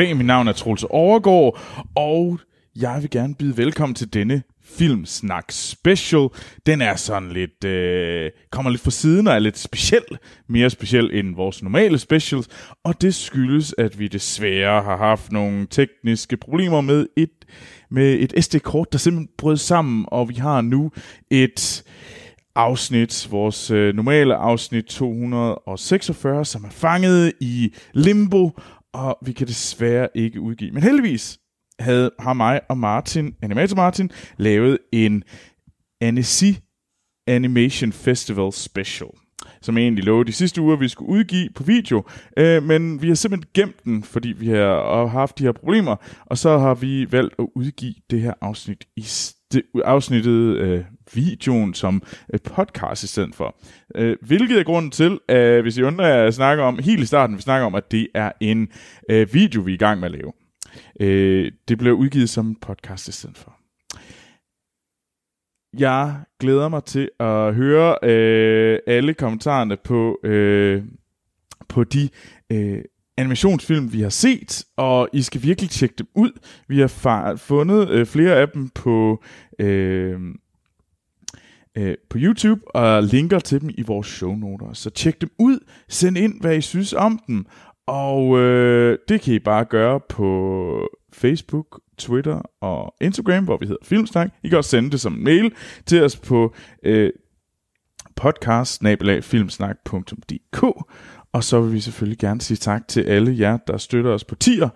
dag. mit navn er Troels Overgaard, og jeg vil gerne byde velkommen til denne Filmsnak Special. Den er sådan lidt, øh, kommer lidt fra siden og er lidt speciel, mere speciel end vores normale specials, og det skyldes, at vi desværre har haft nogle tekniske problemer med et, med et SD-kort, der simpelthen brød sammen, og vi har nu et afsnit, vores øh, normale afsnit 246, som er fanget i limbo, og vi kan desværre ikke udgive. Men heldigvis havde, har mig og Martin, Animator Martin, lavet en Annecy Animation Festival Special som jeg egentlig lovede de sidste uger, vi skulle udgive på video. Øh, men vi har simpelthen gemt den, fordi vi har haft de her problemer, og så har vi valgt at udgive det her afsnit i st- afsnittet øh, videoen som øh, podcast i stedet for. Øh, hvilket er grunden til, at hvis I undrer, jeg snakker om, helt i starten, vi snakker om, at det er en øh, video, vi er i gang med at lave. Det blev udgivet som podcast i stedet for. Jeg glæder mig til at høre øh, alle kommentarerne på, øh, på de øh, animationsfilm, vi har set, og I skal virkelig tjekke dem ud. Vi har fundet øh, flere af dem på, øh, øh, på YouTube, og linker til dem i vores shownoter. Så tjek dem ud, send ind, hvad I synes om dem, og øh, det kan I bare gøre på Facebook, Twitter og Instagram, hvor vi hedder Filmsnak. I kan også sende det som en mail til os på øh, podcast og så vil vi selvfølgelig gerne sige tak til alle jer, der støtter os på tier,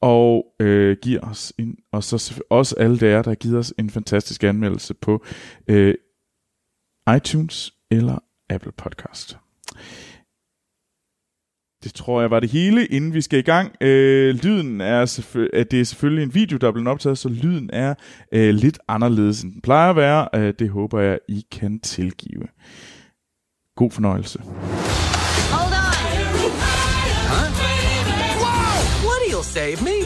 og øh, giver os en, og så også alle der, der har givet os en fantastisk anmeldelse på øh, iTunes eller Apple Podcast. Det tror jeg var det hele, inden vi skal i gang. Øh, lyden er, selvfø- det er selvfølgelig en video, der er blevet optaget, så lyden er øh, lidt anderledes, end den plejer at være. Øh, det håber jeg, I kan tilgive. God fornøjelse. Hold on. Huh? Whoa! Woody will save me.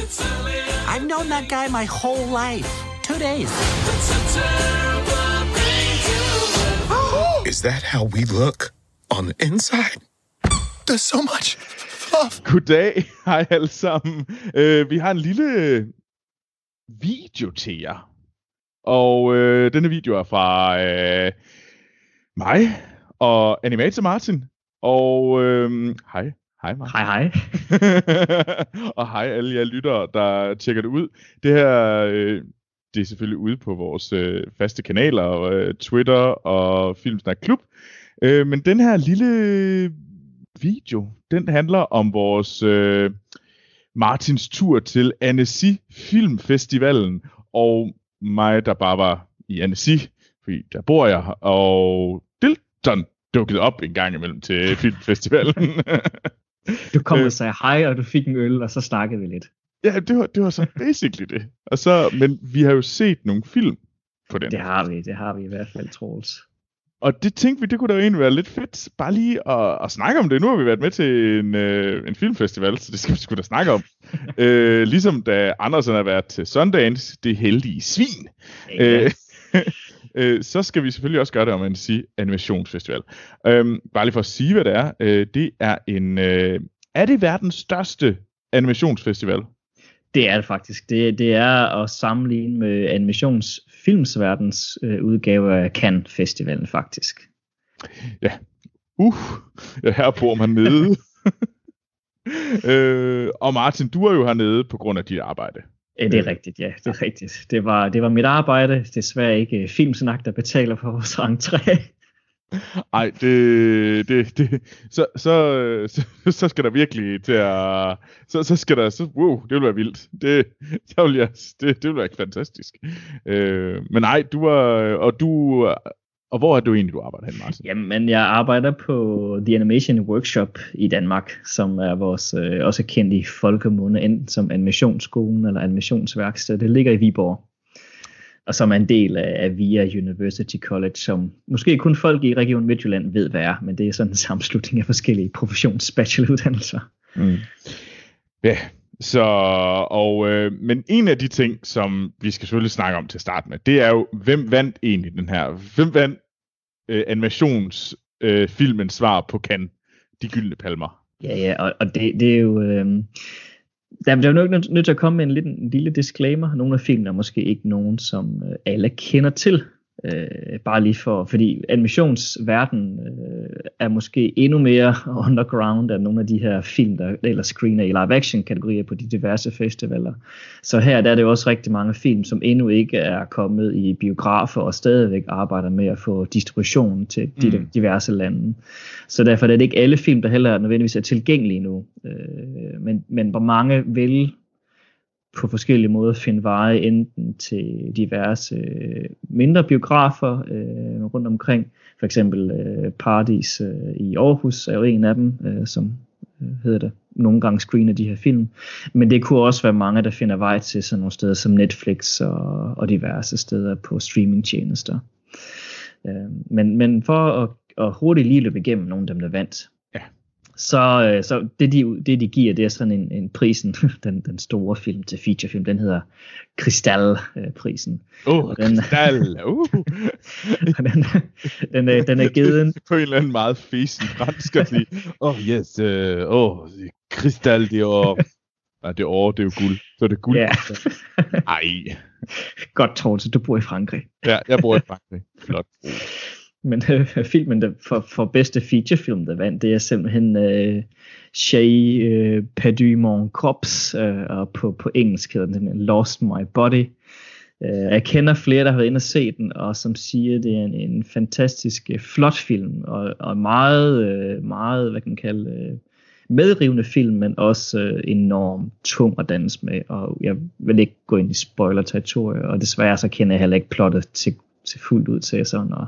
I've known that guy my whole life. Two days. Is that how we look on the inside? There's so much fluff. Goddag, hej alle sammen. Uh, vi har en lille video til jer. Og uh, denne video er fra uh, mig og Animator Martin. Og uh, hej. Hej, Martin. Hej, hej. og hej alle jer lyttere, der tjekker det ud. Det her, uh, det er selvfølgelig ude på vores uh, faste kanaler, uh, Twitter og Filmsnak Klub. Uh, men den her lille video, den handler om vores øh, Martins tur til Annecy Filmfestivalen, og mig, der bare var i Annecy, fordi der bor jeg, og Dilton dukkede op en gang imellem til filmfestivalen. du kom og sagde hej, og du fik en øl, og så snakkede vi lidt. Ja, det var, det var så basically det. Og så, men vi har jo set nogle film på den. Det har vi, det har vi i hvert fald, Troels. Og det tænkte vi, det kunne da egentlig være lidt fedt, bare lige at, at snakke om det. Nu har vi været med til en, øh, en filmfestival, så det skal vi sgu da snakke om. øh, ligesom da Andersen har været til Sundance, det heldige svin. Øh, øh, så skal vi selvfølgelig også gøre det om en sige animationsfestival. Øh, bare lige for at sige, hvad det er. Øh, det er en... Øh, er det verdens største animationsfestival? Det er det faktisk. Det, det er at sammenligne med animationsfilmsverdens øh, udgave af Cannes Festivalen faktisk. Ja. Uh, ja, her bor man nede. øh, og Martin, du er jo hernede på grund af dit arbejde. Ja, det er rigtigt, ja. Det er rigtigt. Det var, det var mit arbejde. Desværre ikke filmsnak, der betaler for vores entré. Ej, det, det, det så, så, så, så skal der virkelig til at, så, så skal der, så, wow, det vil være vildt. Det, det, vil, jeg, det, det vil være fantastisk. Øh, men nej, du er, og du, og hvor er du egentlig, du arbejder hen, Martin? Jamen, jeg arbejder på The Animation Workshop i Danmark, som er vores, øh, også kendt i folkemunde, enten som animationsskolen eller animationsværksted. Det ligger i Viborg og som er en del af, af VIA University College, som måske kun folk i Region Midtjylland ved, hvad er, men det er sådan en sammenslutning af forskellige professionsbacheloruddannelser. Mm. Ja, så, og, øh, men en af de ting, som vi skal selvfølgelig snakke om til at starte med, det er jo, hvem vandt egentlig den her, hvem vandt øh, animationsfilmens øh, svar på kan de gyldne palmer? Ja, ja, og, og det, det er jo... Øh, der bliver nok nødt, nød til at komme med en, lille, en lille disclaimer. Nogle af filmene er måske ikke nogen, som øh, alle kender til. Øh, bare lige for, fordi animationsverden øh, er måske endnu mere underground end nogle af de her film, der ellers screener i live action kategorier på de diverse festivaler. Så her der er det også rigtig mange film, som endnu ikke er kommet i biografer og stadigvæk arbejder med at få distribution til de mm. diverse lande. Så derfor er det ikke alle film, der heller nødvendigvis er tilgængelige nu. Øh, men, men hvor mange vil på forskellige måder finde veje enten til diverse øh, mindre biografer øh, rundt omkring. For eksempel øh, Paradis øh, i Aarhus er jo en af dem, øh, som øh, hedder det, nogle gange screener de her film. Men det kunne også være mange, der finder vej til sådan nogle steder som Netflix og, og diverse steder på streamingtjenester. Øh, men, men for at, at hurtigt lige løbe igennem nogle af dem, der vandt, så, øh, så det, de, det de giver, det er sådan en, en prisen, den, den store film til featurefilm, den hedder Kristal-prisen. Åh, oh, Kristal! Uh. den, den, er, den er givet... På en eller anden meget fesen fransk at sige, oh yes, uh, oh, Kristal, det er Ja, det er det er jo guld. Så er det guld. Ja. Ej. Godt, Torte, du bor i Frankrig. Ja, jeg bor i Frankrig. Flot. Men øh, filmen der for, for bedste featurefilm, der vandt, det er simpelthen øh, Shay øh, Perdu Mon Corps, øh, og på, på engelsk hedder den Lost My Body. Øh, jeg kender flere, der har været inde og se den, og som siger, det er en, en fantastisk øh, flot film, og, og meget, øh, meget, hvad kan man kalde, øh, medrivende film, men også øh, enormt tung at danse med, og jeg vil ikke gå ind i spoiler-territoriet, og desværre så kender jeg heller ikke plottet til, til fuldt ud til sådan, og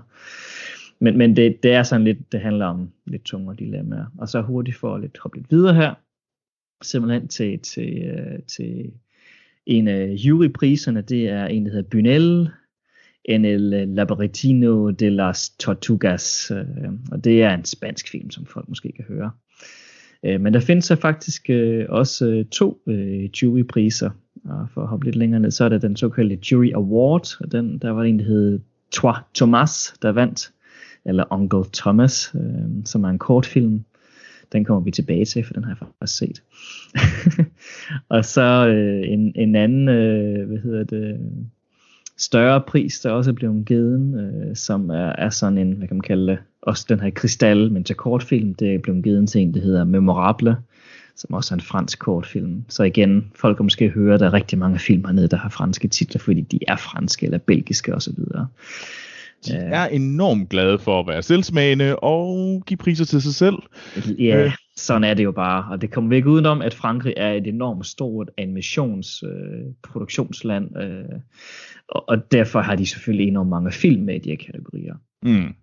men, men det, det er sådan lidt, det handler om lidt tungere dilemmaer. Og så hurtigt for at lidt hoppe lidt videre her, simpelthen til, til, øh, til en af jurypriserne, det er en, der hedder Bunel, en el Labyrinthino de las Tortugas, øh, og det er en spansk film, som folk måske kan høre. Øh, men der findes så faktisk øh, også øh, to øh, jurypriser, og for at hoppe lidt længere ned, så er der den såkaldte Jury Award, og den, der var en, der hed Trois Thomas, der vandt eller Uncle Thomas, øh, som er en kortfilm. Den kommer vi tilbage til, for den har jeg faktisk set. og så øh, en, en anden, øh, hvad hedder det, større pris, der også er blevet givet, øh, som er, er sådan en, hvad kan man kalde det, også den her kristal, men til kortfilm, det er blevet givet til en, der hedder Memorable, som også er en fransk kortfilm. Så igen, folk kan måske høre, at der er rigtig mange film hernede, der har franske titler, fordi de er franske eller belgiske osv. De er enormt glade for at være selvsmagende og give priser til sig selv. Ja, øh. sådan er det jo bare. Og det kommer vi ikke udenom, at Frankrig er et enormt stort animationsproduktionsland. Øh, øh, og, og derfor har de selvfølgelig enormt mange film med i de her kategorier. Mm.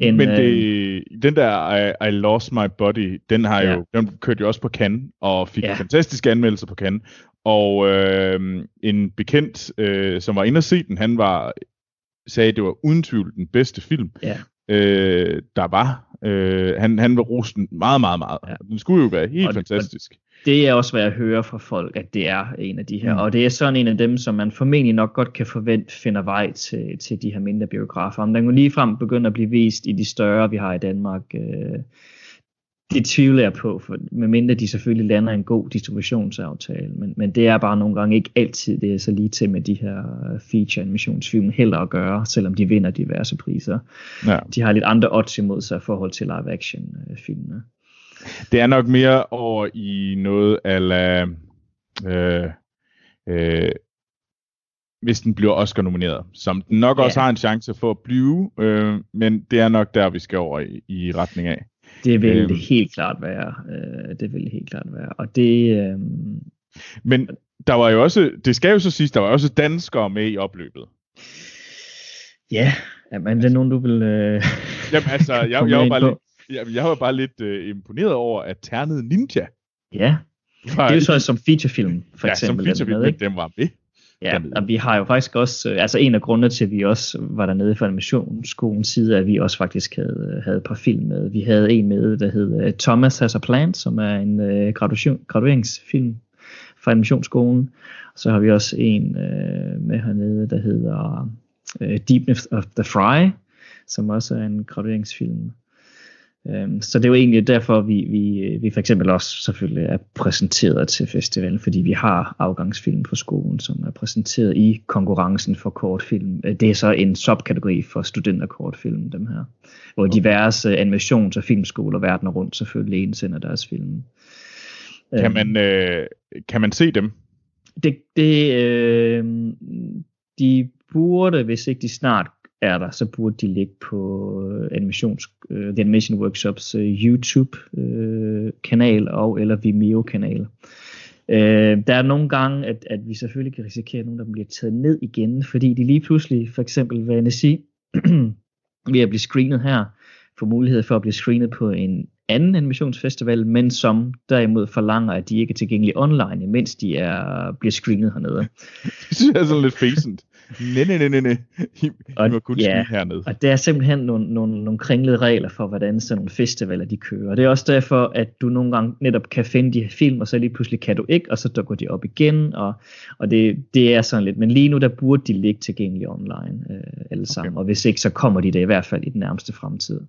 En, Men det, øh, den der I, I Lost My Body, den har ja. jo, den kørte jo også på Cannes, og fik ja. fantastiske anmeldelser på Cannes. Og øh, en bekendt, øh, som var inde og se den, han var sagde, at det var uden tvivl den bedste film, ja. øh, der var. Øh, han, han var rosten meget, meget, meget. Ja. Den skulle jo være helt og fantastisk. Det, det er også, hvad jeg hører fra folk, at det er en af de her. Mm. Og det er sådan en af dem, som man formentlig nok godt kan forvente finder vej til, til de her mindre biografer. Om den jo ligefrem begynder at blive vist i de større, vi har i Danmark. Øh, det tvivler jeg på, for medmindre de selvfølgelig lander en god distributionsaftale, men, men det er bare nogle gange ikke altid det er så lige til med de her feature animationsfilm heller at gøre, selvom de vinder diverse priser. Ja. De har lidt andre odds imod sig i forhold til live action filmene. Det er nok mere over i noget ala øh, øh, hvis den bliver Oscar nomineret, som den nok ja. også har en chance for at blive, øh, men det er nok der, vi skal over i, i retning af. Det vil øhm, det helt klart være. Øh, det vil det helt klart være. Og det... Øh, men der var jo også, det skal jo så siges, der var også danskere med i opløbet. Ja, men det er nogen, du vil... Øh, Jamen altså, jeg, jeg, var bare lidt, jeg, jeg var bare lidt øh, imponeret over, at Ternet Ninja... Ja, det er jo så som featurefilm, for ja, eksempel. Ja, som featurefilm, med, den var med. Ja, og vi har jo faktisk også, øh, altså en af grundene til, at vi også var dernede for animationsskolens side, at vi også faktisk havde, havde et par film med. Vi havde en med, der hed uh, Thomas Has a Plan, som er en graduation, gradueringsfilm fra animationsskolen. Og så har vi også en uh, med hernede, der hedder uh, Deepness of the Fry, som også er en gradueringsfilm. Øhm, så det er jo egentlig derfor, vi, vi, vi for eksempel også selvfølgelig er præsenteret til festivalen, fordi vi har afgangsfilm på skolen, som er præsenteret i konkurrencen for kortfilm. Øh, det er så en subkategori for studenterkortfilm, dem her, hvor diverse animations- og filmskoler verden rundt selvfølgelig indsender deres film. Kan man, øh, kan man se dem? Det, det, øh, de burde, hvis ikke de snart er der, så burde de ligge på øh, animations, uh, The Animation Workshops øh, uh, YouTube-kanal uh, og eller Vimeo-kanal. Uh, der er nogle gange, at, at vi selvfølgelig kan risikere, at nogen der bliver taget ned igen, fordi de lige pludselig, for eksempel ved NSI, ved at blive screenet her, får mulighed for at blive screenet på en anden animationsfestival, men som derimod forlanger, at de ikke er tilgængelige online, mens de er, bliver screenet hernede. det synes jeg er sådan lidt fæsent. Nej, nej, nej, nej. I, og, I må kun ja, hernede. Og der er simpelthen nogle, nogle, nogle kringlede regler for, hvordan sådan nogle festivaler de kører. Og det er også derfor, at du nogle gange netop kan finde de her film, og så lige pludselig kan du ikke, og så dukker de op igen. Og, og det, det er sådan lidt. Men lige nu, der burde de ligge tilgængelige online øh, alle sammen. Okay. Og hvis ikke, så kommer de der i hvert fald i den nærmeste fremtid.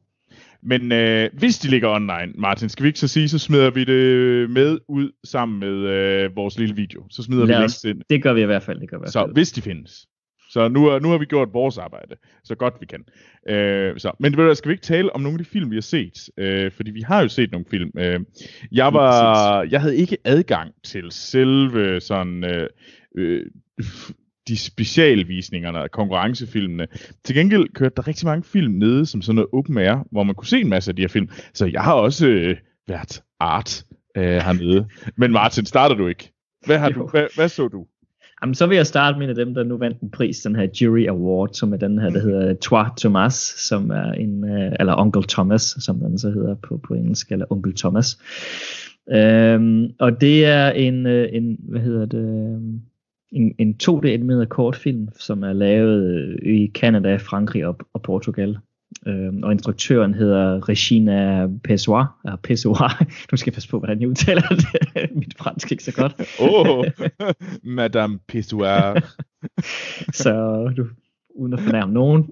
Men øh, hvis de ligger online, Martin, skal vi ikke så sige, så smider vi det med ud sammen med øh, vores lille video. Så smider Lad vi links ind. Det gør vi i hvert fald. Det gør vi i hvert fald. Så hvis de findes. Så nu, nu har vi gjort vores arbejde, så godt vi kan. Øh, så. Men ved du, skal vi ikke tale om nogle af de film, vi har set? Øh, fordi vi har jo set nogle film. Øh, jeg, var, jeg havde ikke adgang til selve sådan... Øh, øh, de specialvisningerne af konkurrencefilmene. Til gengæld kørte der rigtig mange film nede, som sådan noget open air, hvor man kunne se en masse af de her film. Så jeg har også øh, været art øh, hernede. Men Martin, starter du ikke? Hvad, har du, hvad, hvad så du? Jamen, så vil jeg starte med en af dem, der nu vandt en pris, den her Jury Award, som er den her, der hedder Trois Thomas, som er en, øh, eller Onkel Thomas, som den så hedder på, på engelsk, eller Onkel Thomas. Øhm, og det er en, øh, en, hvad hedder det, en, en 2D-animeret kortfilm, som er lavet i Canada, Frankrig og, og Portugal. Øhm, og instruktøren hedder Regina Pessoir. Ja, Pessoir. Nu skal jeg passe på, hvordan jeg udtaler det. Mit fransk er ikke så godt. oh, Madame Pessoir. så du, uden at fornærme nogen.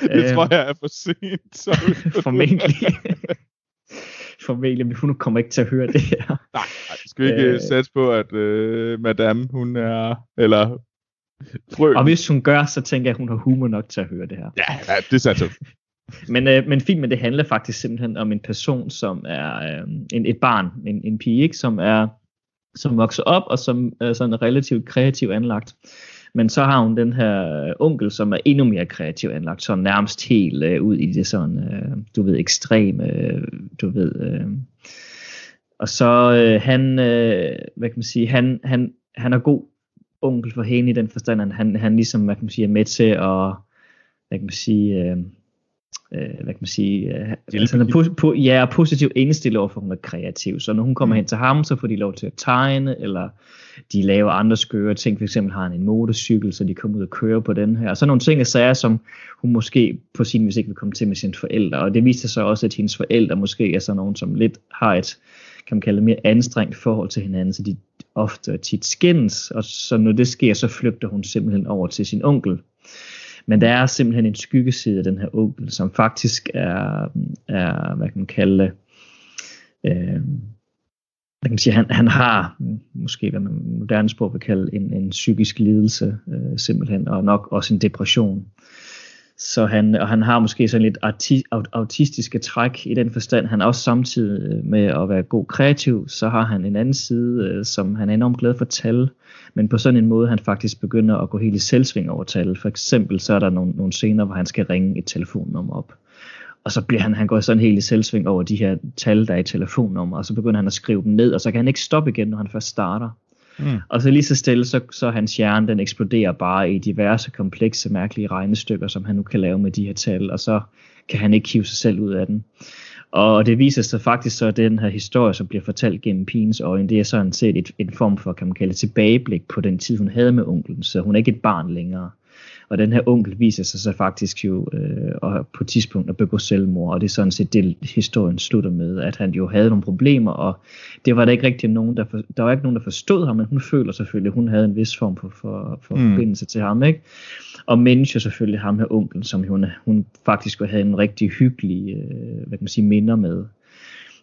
det tror jeg er for sent. Formentlig formentlig, men hun kommer ikke til at høre det her. nej, nej, skal vi ikke øh, satse på, at øh, madame, hun er, eller frø. Og hvis hun gør, så tænker jeg, at hun har humor nok til at høre det her. Ja, ja det satser men, øh, men filmen, det handler faktisk simpelthen om en person, som er øh, en, et barn, en, en pige, ikke, som er som vokser op, og som er sådan relativt kreativt anlagt. Men så har hun den her øh, onkel, som er endnu mere kreativ anlagt, så nærmest helt øh, ud i det sådan, øh, du ved, ekstreme, øh, du ved. Øh. Og så øh, han, øh, hvad kan man sige, han, han, han er god onkel for hende i den forstand, at han, han ligesom, hvad kan man sige, er med til at, hvad kan man sige, øh, øh, hvad kan man sige, øh, altså, han er po- po- ja, positivt indstillet over for, at hun er kreativ. Så når hun kommer mm. hen til ham, så får de lov til at tegne, eller de laver andre skøre ting. For eksempel har han en motorcykel, så de kommer ud og kører på den her. Og så nogle ting og sager, som hun måske på sin vis ikke vil komme til med sine forældre. Og det viser sig også, at hendes forældre måske er sådan nogen, som lidt har et, kan man kalde det, mere anstrengt forhold til hinanden, så de ofte tit skændes, og så når det sker, så flygter hun simpelthen over til sin onkel, men der er simpelthen en skyggeside af den her onkel, som faktisk er, er hvad kan man kalde det, øh, hvad kan man sige, han, han har måske, hvad man moderne sprog vil kalde, en, en psykisk lidelse øh, simpelthen, og nok også en depression. Så han, og han har måske sådan lidt arti, autistiske træk i den forstand. Han er også samtidig øh, med at være god kreativ, så har han en anden side, øh, som han er enormt glad for at tale, men på sådan en måde, han faktisk begynder at gå helt i selvsving over tal. For eksempel så er der nogle, nogle scener, hvor han skal ringe et telefonnummer op. Og så bliver han, han går sådan helt i selvsving over de her tal, der er i telefonnummer, og så begynder han at skrive dem ned, og så kan han ikke stoppe igen, når han først starter. Mm. Og så lige så stille, så, så hans hjerne, den eksploderer bare i diverse komplekse, mærkelige regnestykker, som han nu kan lave med de her tal, og så kan han ikke hive sig selv ud af den. Og det viser sig faktisk så, at den her historie, som bliver fortalt gennem pigens øjne, det er sådan set et, en form for, kan man kalde tilbageblik på den tid, hun havde med onklen. Så hun er ikke et barn længere. Og den her onkel viser sig så faktisk jo øh, og på et tidspunkt at begå selvmord, og det er sådan set det, historien slutter med, at han jo havde nogle problemer, og det var der ikke rigtig nogen, der, for, der var ikke nogen, der forstod ham, men hun føler selvfølgelig, at hun havde en vis form for, for, for mm. forbindelse til ham, ikke? Og jo selvfølgelig ham her onklen, som hun, hun faktisk havde en rigtig hyggelig, øh, hvad kan man sige, minder med.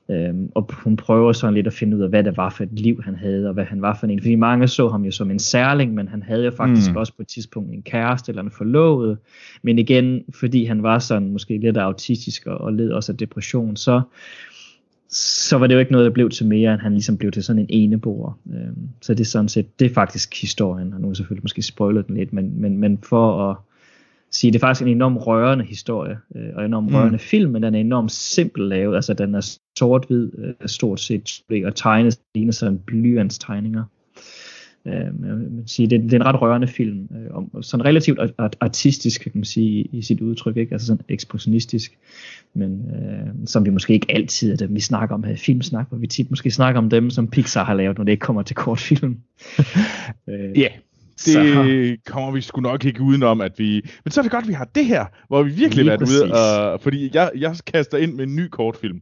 Øhm, og hun prøver sådan lidt at finde ud af, hvad det var for et liv, han havde, og hvad han var for en. Fordi mange så ham jo som en særling, men han havde jo faktisk mm. også på et tidspunkt en kæreste eller en forlovet. Men igen, fordi han var sådan måske lidt autistisk og, og led også af depression, så, så var det jo ikke noget, der blev til mere, end han ligesom blev til sådan en eneboer. Øhm, så det er sådan set, det er faktisk historien, og nu er selvfølgelig måske spoilet den lidt, men, men, men for at sige, det er faktisk en enormt rørende historie, øh, og en enormt mm. rørende film, men den er enormt simpel lavet, altså den er sort-hvid, øh, stort set, og tegnet ligner sådan blyantstegninger. tegninger. Øh, jeg vil sige, det, det er en ret rørende film, øh, om, sådan relativt artistisk, kan man sige, i sit udtryk, ikke? altså sådan ekspressionistisk, men øh, som vi måske ikke altid er dem, vi snakker om her i Filmsnak, hvor vi tit måske snakker om dem, som Pixar har lavet, når det ikke kommer til kortfilm. øh, ja, yeah. Det så. kommer vi sgu nok ikke udenom, at vi... Men så er det godt, at vi har det her, hvor vi virkelig været ude. Og, fordi jeg, jeg kaster ind med en ny kortfilm.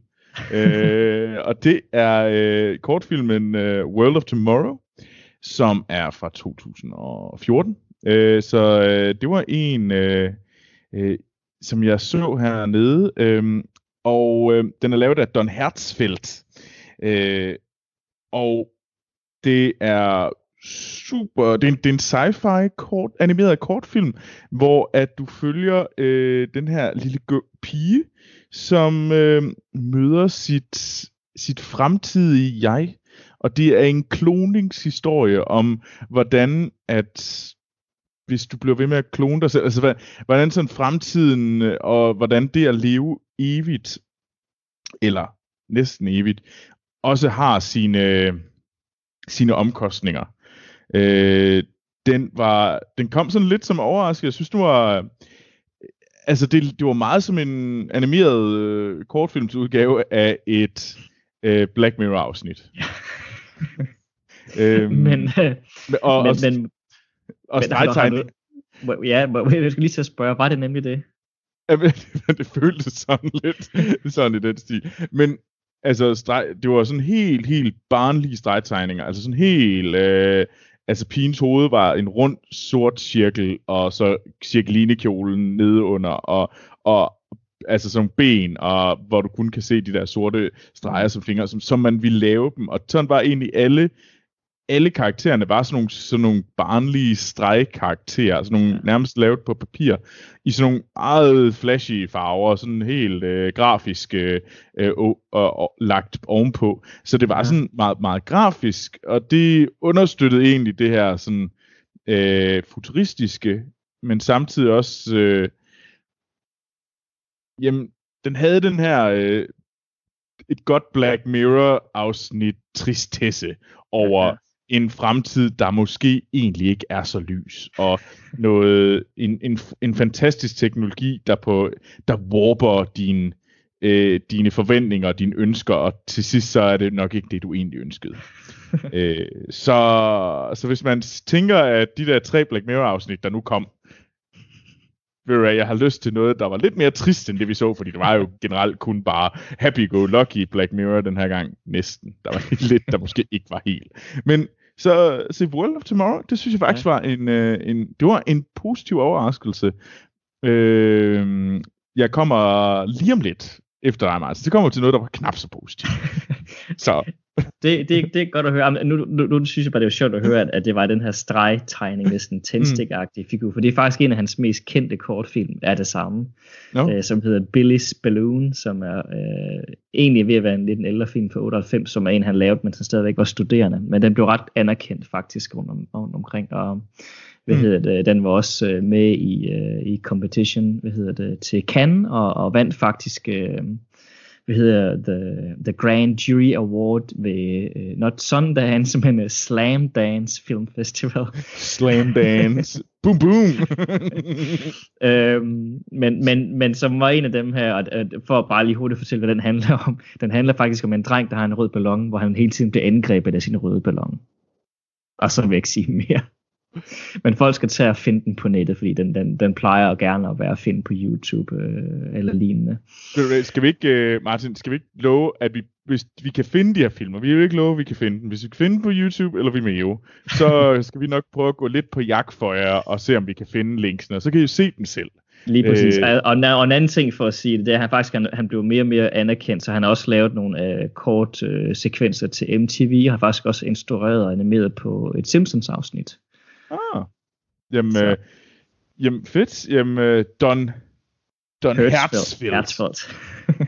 øh, og det er øh, kortfilmen øh, World of Tomorrow, som er fra 2014. Øh, så øh, det var en, øh, øh, som jeg så hernede. Øh, og øh, den er lavet af Don Hertzfeldt. Øh, og det er super, det er en, det er en sci-fi kort, animeret kortfilm, hvor at du følger øh, den her lille pige, som øh, møder sit, sit fremtidige jeg, og det er en kloningshistorie om, hvordan at hvis du bliver ved med at klone dig selv, altså hvordan sådan fremtiden, øh, og hvordan det at leve evigt, eller næsten evigt, også har sine, sine omkostninger. Øh, den var, den kom sådan lidt som overraskelse. Jeg synes, det var, altså det, det var meget som en animeret øh, kortfilmsudgave af et øh, Black Mirror afsnit. øhm, men, øh, og, men, men, og, og ja, jeg skal lige til at spørge, var det nemlig det? Ja, det føltes sådan lidt sådan i den stil. Men altså, streg, det var sådan helt, helt barnlige stregtegninger. Altså sådan helt... Øh, altså pigens hoved var en rund sort cirkel, og så cirkelinekjolen nede under, og, og altså som ben, og hvor du kun kan se de der sorte streger som fingre, som, som man ville lave dem. Og sådan var egentlig alle alle karaktererne var sådan nogle, sådan nogle barnlige stregkarakterer, sådan nogle ja. nærmest lavet på papir, i sådan nogle meget flashy farver, sådan helt øh, grafisk øh, og, og, og lagt ovenpå. Så det var ja. sådan meget, meget grafisk, og det understøttede egentlig det her sådan øh, futuristiske, men samtidig også, øh, jamen, den havde den her øh, et godt Black Mirror afsnit tristesse over en fremtid, der måske egentlig ikke er så lys, og noget, en, en, en fantastisk teknologi, der, på, der warper din, øh, dine forventninger og dine ønsker, og til sidst så er det nok ikke det, du egentlig ønskede. øh, så, så hvis man tænker, at de der tre Black Mirror-afsnit, der nu kom, ved jeg har lyst til noget, der var lidt mere trist end det, vi så, fordi det var jo generelt kun bare happy-go-lucky Black Mirror den her gang, næsten. Der var lidt, der måske ikke var helt. Men så se World of Tomorrow, det synes jeg faktisk ja. var en, øh, en, det var en positiv overraskelse. Øh, jeg kommer lige om lidt efter dig, Martin. Det kommer til noget, der var knap så positivt. så. det, det, det er godt at høre. Nu, nu, nu synes jeg bare, det er sjovt at høre, at, at det var den her stregtegning, næsten tændstik-agtige figur. For det er faktisk en af hans mest kendte kortfilm, er det samme. No. Øh, som hedder Billy's Balloon, som er øh, egentlig ved at være en lidt en ældre film fra 98, som er en, han lavede, men som stadigvæk var studerende. Men den blev ret anerkendt faktisk rundt, om, rundt omkring. Og, hvad mm. hedder det, den var også øh, med i, øh, i competition, hvad hedder det, til Cannes, og, og vandt faktisk, øh, hvad hedder the, the Grand Jury Award ved, uh, not Sundance, men uh, Slam Dance Film Festival. Slam Dance. boom, boom. øhm, men, men, men som var en af dem her, og, og for at bare lige hurtigt fortælle, hvad den handler om. Den handler faktisk om en dreng, der har en rød ballon, hvor han hele tiden bliver angrebet af sin røde ballon. Og så vil jeg ikke sige mere. Men folk skal tage og finde den på nettet, fordi den, den, den plejer gerne at være at finde på YouTube øh, eller lignende. Skal vi ikke, øh, Martin, skal vi ikke love, at vi, hvis vi kan finde de her filmer, vi vil ikke love, at vi kan finde dem. Hvis vi kan finde dem på YouTube eller Vimeo, så skal vi nok prøve at gå lidt på jagt for jer og se, om vi kan finde linksene, og så kan I se dem selv. Lige præcis. Øh, og, og en anden ting for at sige det, det er, at han faktisk han, han blev mere og mere anerkendt, så han har også lavet nogle øh, kort øh, sekvenser til MTV, og har faktisk også instrueret og animeret på et Simpsons-afsnit. Ah. Jamen, øh, jamen fedt. Jamen, øh, Don, Don Herzfeld. Herzfeld.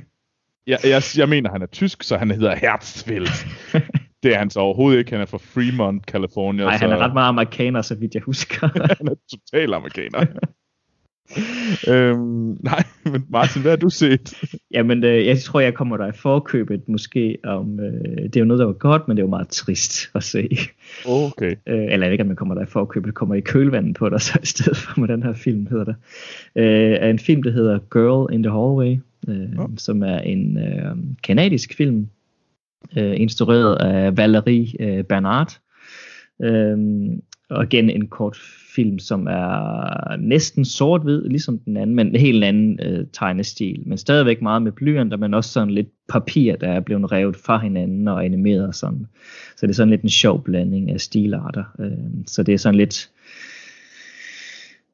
jeg, jeg, jeg mener, han er tysk, så han hedder Herzfeld. det er han så overhovedet ikke. Han er fra Fremont, California. Nej, så... han er ret meget amerikaner, så vidt jeg husker. han er total amerikaner øhm, nej, men Martin, hvad har du set? Jamen, øh, jeg tror, jeg kommer der i forkøbet måske om, øh, det er jo noget, der var godt, men det er jo meget trist at se. Okay. Øh, eller ikke, om man kommer der i forkøbet, kommer i kølvandet på dig så i stedet for, med den her film hedder det. Øh, er en film, der hedder Girl in the Hallway, øh, oh. som er en øh, kanadisk film, øh, instrueret af Valerie øh, Bernard. Øh, og igen en kort film, som er næsten sort-hvid, ligesom den anden, men en helt anden øh, tegnestil. Men stadigvæk meget med blyanter, men også sådan lidt papir, der er blevet revet fra hinanden og animeret sådan. Så det er sådan lidt en sjov blanding af stilarter. Øh, så det er sådan lidt,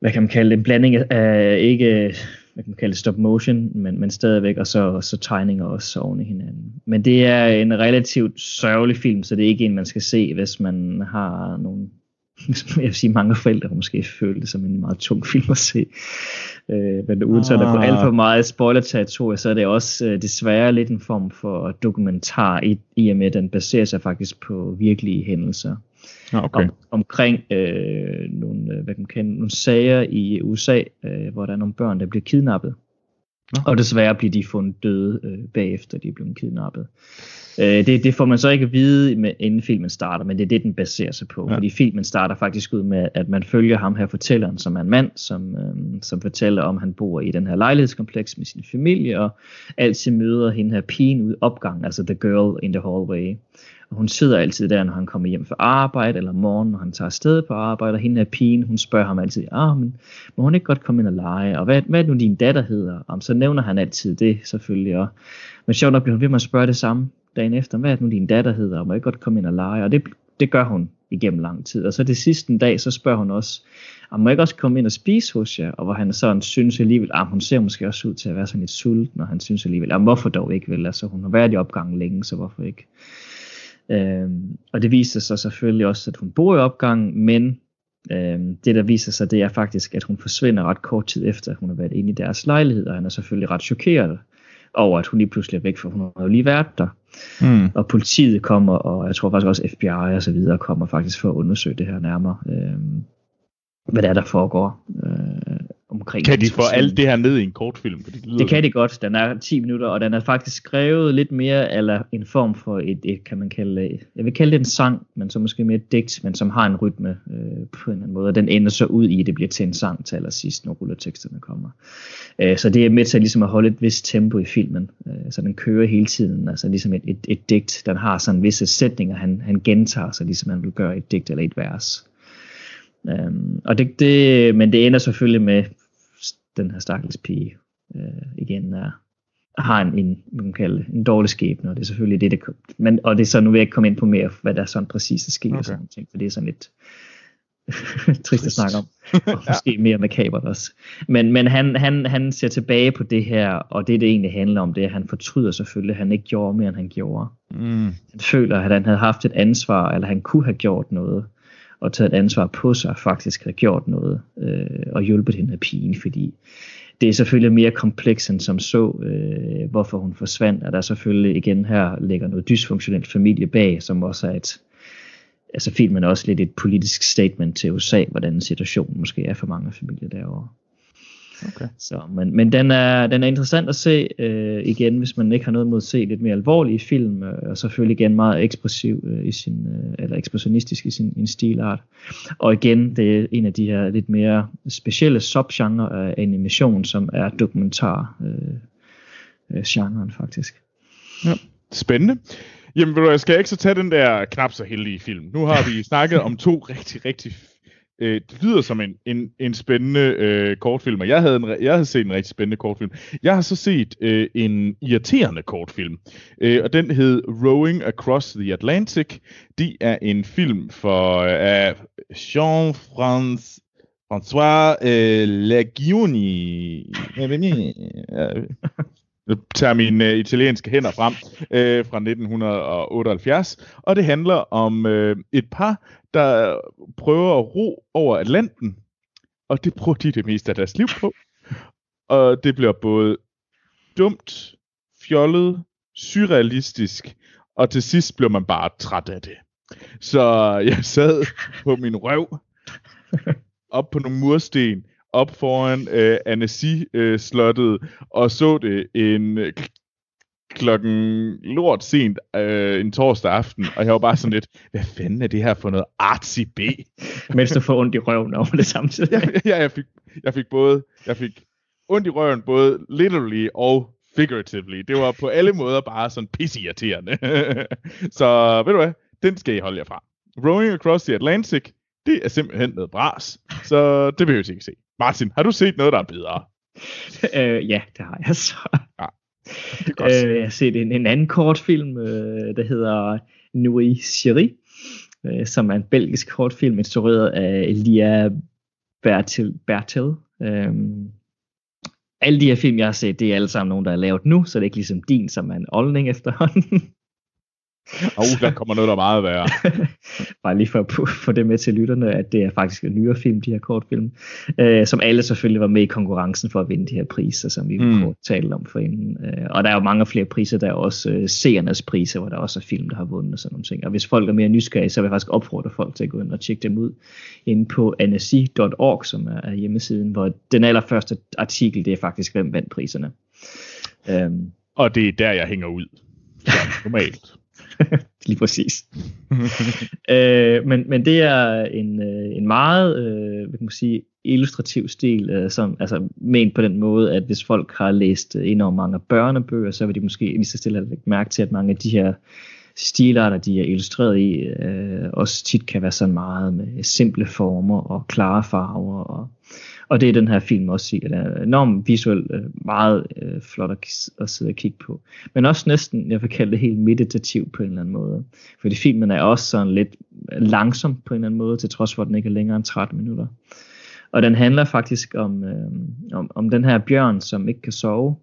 hvad kan man kalde det, en blanding af ikke hvad kan man kalde det, stop motion, men, men stadigvæk, og så, så tegninger også oven i hinanden. Men det er en relativt sørgelig film, så det er ikke en, man skal se, hvis man har nogle jeg vil sige, mange forældre måske følte det som en meget tung film at se. Øh, men uden så ah. på alt for meget spoiler-territorie, så er det også øh, desværre lidt en form for dokumentar, i, i og med at den baserer sig faktisk på virkelige hændelser. Ah, okay. Om, omkring øh, nogle, øh, hvad kan man kende, nogle sager i USA, øh, hvor der er nogle børn, der bliver kidnappet. Ah. Og desværre bliver de fundet døde øh, bagefter, de er blevet kidnappet. Øh, det, det får man så ikke at vide, med, inden filmen starter, men det er det, den baserer sig på. Ja. Fordi filmen starter faktisk ud med, at man følger ham her fortælleren, som er en mand, som, øh, som fortæller om, han bor i den her lejlighedskompleks med sin familie, og altid møder hende her pigen ud opgang, altså the girl in the hallway. Hun sidder altid der, når han kommer hjem fra arbejde, eller morgen, når han tager afsted på arbejde, og hende her pigen, hun spørger ham altid, ah, men må hun ikke godt komme ind og lege, og hvad, hvad er det nu din datter hedder? Om, så nævner han altid det, selvfølgelig, og men sjovt nok bliver hun ved med at spørge det samme dagen efter, hvad er det nu din datter hedder, og må ikke godt komme ind og lege, og det, det gør hun igennem lang tid. Og så det sidste dag, så spørger hun også, om må jeg ikke også komme ind og spise hos jer, og hvor han sådan synes alligevel, at hun ser måske også ud til at være sådan lidt sulten, og han synes alligevel, ah, at hvorfor dog ikke vel, altså hun har været i opgangen længe, så hvorfor ikke. Øhm, og det viser sig selvfølgelig også, at hun bor i opgangen, men øhm, det der viser sig, det er faktisk, at hun forsvinder ret kort tid efter, at hun har været inde i deres lejlighed, og han er selvfølgelig ret chokeret over, at hun lige pludselig er væk, for hun har jo lige været der. Mm. Og politiet kommer, og jeg tror faktisk også FBI og så videre kommer faktisk for at undersøge det her nærmere. Øh, hvad der er, der foregår. Øh, omkring. Kan de få alt det her ned i en kortfilm? Det, det kan de godt. Den er 10 minutter, og den er faktisk skrevet lidt mere eller en form for et, et, kan man kalde jeg vil kalde det en sang, men så måske mere et digt, men som har en rytme øh, på en eller anden måde. Og den ender så ud i, at det bliver til en sang til allersidst, når rulleteksterne kommer. Øh, så det er med til ligesom at holde et vist tempo i filmen. Øh, så den kører hele tiden, altså ligesom et, et, et digt. Den har sådan visse sætninger, han, han gentager sig, ligesom han vil gøre et digt eller et vers. Um, og det, det, men det ender selvfølgelig med den her stakkels pige øh, igen er, har en, en, man kan kalde, en dårlig skæbne, og det er selvfølgelig det, det men, og det er så, nu vil jeg ikke komme ind på mere, hvad der sådan præcis er sket, okay. og sådan ting, for det er sådan lidt trist at snakke om, og måske mere makabert også. Men, men han, han, han ser tilbage på det her, og det det egentlig handler om, det er, at han fortryder selvfølgelig, at han ikke gjorde mere, end han gjorde. Mm. Han føler, at han havde haft et ansvar, eller han kunne have gjort noget, og taget et ansvar på sig, faktisk har gjort noget øh, og hjulpet hende af pigen, fordi det er selvfølgelig mere kompleks end som så, øh, hvorfor hun forsvandt, og der selvfølgelig igen her ligger noget dysfunktionelt familie bag, som også er et, altså filmen er også lidt et politisk statement til USA, hvordan situationen måske er for mange familier derovre. Okay. Så, men men den, er, den er interessant at se øh, igen, hvis man ikke har noget mod at se lidt mere alvorlige film, øh, og selvfølgelig igen meget ekspressiv øh, i sin, øh, eller ekspressionistisk i sin, sin stilart. Og igen, det er en af de her lidt mere specielle subgenre af animation, som er dokumentar øh, øh, genren faktisk. Ja, spændende. Jamen, jeg skal ikke så tage den der knap så heldige film. Nu har vi snakket om to rigtig, rigtig Øh, det lyder som en, en, en spændende øh, kortfilm, og jeg havde, en, jeg havde set en rigtig spændende kortfilm. Jeg har så set øh, en irriterende kortfilm, øh, og den hed Rowing Across the Atlantic. Det er en film for øh, Jean-François François øh, Lagioni. Nu tager mine uh, italienske hænder frem uh, fra 1978, og det handler om uh, et par, der prøver at ro over Atlanten, og det bruger de det meste af deres liv på. Og det bliver både dumt, fjollet, surrealistisk, og til sidst bliver man bare træt af det. Så jeg sad på min røv, op på nogle mursten, op foran øh, Annecy-slottet, øh, og så det en øh, klokken lort sent øh, en torsdag aften, og jeg var bare sådan lidt, hvad fanden er det her for noget artsy B? Mens du får ondt i røven over det samtidig. ja, ja jeg, fik, jeg fik både, jeg fik ondt i røven, både literally og figuratively. Det var på alle måder bare sådan pisseirriterende. så ved du hvad, den skal I holde jer fra. Rowing Across the Atlantic, det er simpelthen noget bras, så det behøver jeg ikke se. Martin, har du set noget, der er bedre? øh, ja, det har jeg så. Ja, det godt. Øh, jeg har set en, en anden kortfilm, øh, der hedder Nui Chiri, øh, som er en belgisk kortfilm, instrueret af Lia Bertel. Bertel. Øh, alle de her film, jeg har set, det er alle sammen nogen, der er lavet nu, så det er ikke ligesom din, som er en oldning efterhånden. Og uh, der kommer noget, der er meget værre. Bare lige for at få det med til lytterne, at det er faktisk en nyere film, de her kortfilm, øh, som alle selvfølgelig var med i konkurrencen for at vinde de her priser, som vi mm. kort talte om for inden. Øh, og der er jo mange flere priser, der er også øh, seernes priser, hvor der også er film, der har vundet og sådan nogle ting. Og hvis folk er mere nysgerrige, så vil jeg faktisk opfordre folk til at gå ind og tjekke dem ud inde på anasi.org, som er hjemmesiden, hvor den allerførste artikel, det er faktisk, hvem vandt priserne. Um, og det er der, jeg hænger ud. normalt. Lige præcis. øh, men, men det er en, øh, en meget øh, hvad kan man sige, illustrativ stil, øh, som, altså ment på den måde, at hvis folk har læst enormt mange børnebøger, så vil de måske lige så stille have mærke til, at mange af de her stilarter, de er illustreret i, øh, også tit kan være sådan meget med simple former og klare farver og og det er den her film også i. Den er enormt visuelt øh, meget øh, flot at, at sidde og kigge på. Men også næsten, jeg vil kalde det helt meditativ på en eller anden måde. Fordi filmen er også sådan lidt langsom på en eller anden måde, til trods for at den ikke er længere end 13 minutter. Og den handler faktisk om, øh, om, om den her bjørn, som ikke kan sove,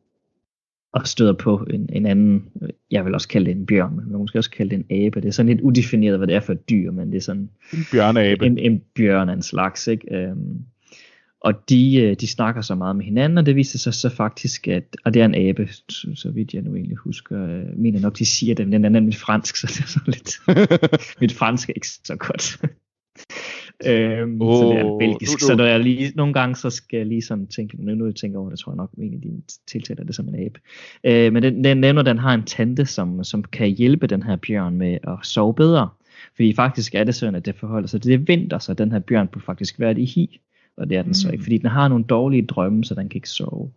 og støder på en, en anden, jeg vil også kalde det en bjørn, men man måske også kalde det en abe. Det er sådan lidt udefineret, hvad det er for et dyr, men det er sådan... En bjørneabe. En, en bjørn af en slags, ikke? Øhm, og de, øh, de snakker så meget med hinanden, og det viser sig så faktisk, at, og det er en abe, så vidt jeg nu egentlig husker, øh, mener nok, de siger det, men den er nemlig fransk, så det er så lidt, mit fransk er ikke så godt. øhm, oh, så det er belgisk, du, du. så når jeg lige, nogle gange så skal jeg lige sådan tænke, nu, nu jeg tænker over det, tror jeg nok, egentlig de tiltaler det som en abe. Øh, men den, den nævner, den har en tante, som, som kan hjælpe den her bjørn med at sove bedre. Fordi faktisk er det sådan, at det forholder sig, det er vinter, så den her bjørn på faktisk være i hi og det er den mm. så ikke, mm. fordi den har nogle dårlige drømme, så den kan ikke sove.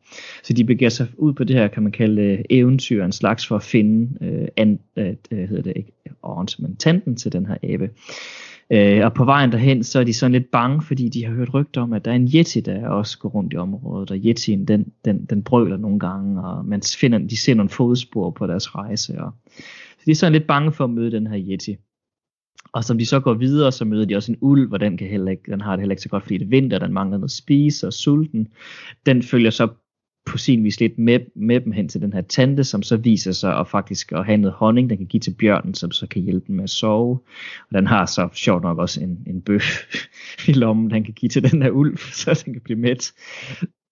Så de begiver sig ud på det her, kan man kalde det, eventyr, en slags for at finde, øh, an, øh, hedder det ikke, ornt, men tanten til den her abe. Øh, og på vejen derhen, så er de sådan lidt bange, fordi de har hørt rygter om, at der er en yeti, der også går rundt i området, og yetien, den, den, den brøler nogle gange, og man finder, de ser nogle fodspor på deres rejse, og så de er sådan lidt bange for at møde den her yeti. Og som de så går videre, så møder de også en ulv, og den, kan heller ikke, den har det heller ikke så godt, fordi det er vinter, den mangler noget at spise og sulten. Den følger så på sin vis lidt med, med dem hen til den her tante, som så viser sig at faktisk at have noget honning, den kan give til bjørnen, som så kan hjælpe den med at sove. Og den har så sjovt nok også en, en bøf i lommen, den kan give til den her ulv, så den kan blive mæt.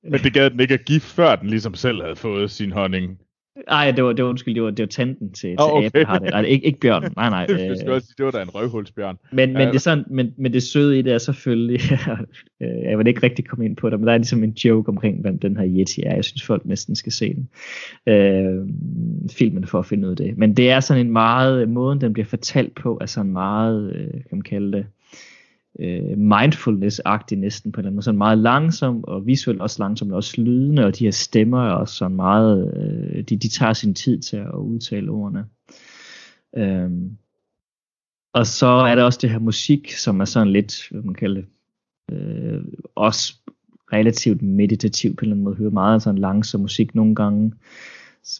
Men det gad den ikke at give, før den ligesom selv havde fået sin honning. Nej, det var, det var, undskyld, det var, det var tanten til, oh, okay. aben, har det. Nej, ikke, ikke bjørnen, nej, nej. sige, det var da en røvhulsbjørn. Men, men, det er sådan, men, men det søde i det er selvfølgelig, jeg vil ikke rigtig komme ind på det, men der er ligesom en joke omkring, hvem den her Yeti er. Jeg synes, folk næsten skal se den. Øh, filmen for at finde ud af det. Men det er sådan en meget, måden den bliver fortalt på, er sådan meget, øh, kan man kalde det, øh, mindfulness-agtig næsten på den måde. Sådan meget langsom og visuelt også langsom, og også lydende, og de her stemmer er også sådan meget, øh, de, de tager sin tid til at udtale ordene. Øhm, og så er der også det her musik, som er sådan lidt, hvad man kalder det, Øh, også relativt meditativ på en eller anden måde. Hører meget sådan langsom musik nogle gange.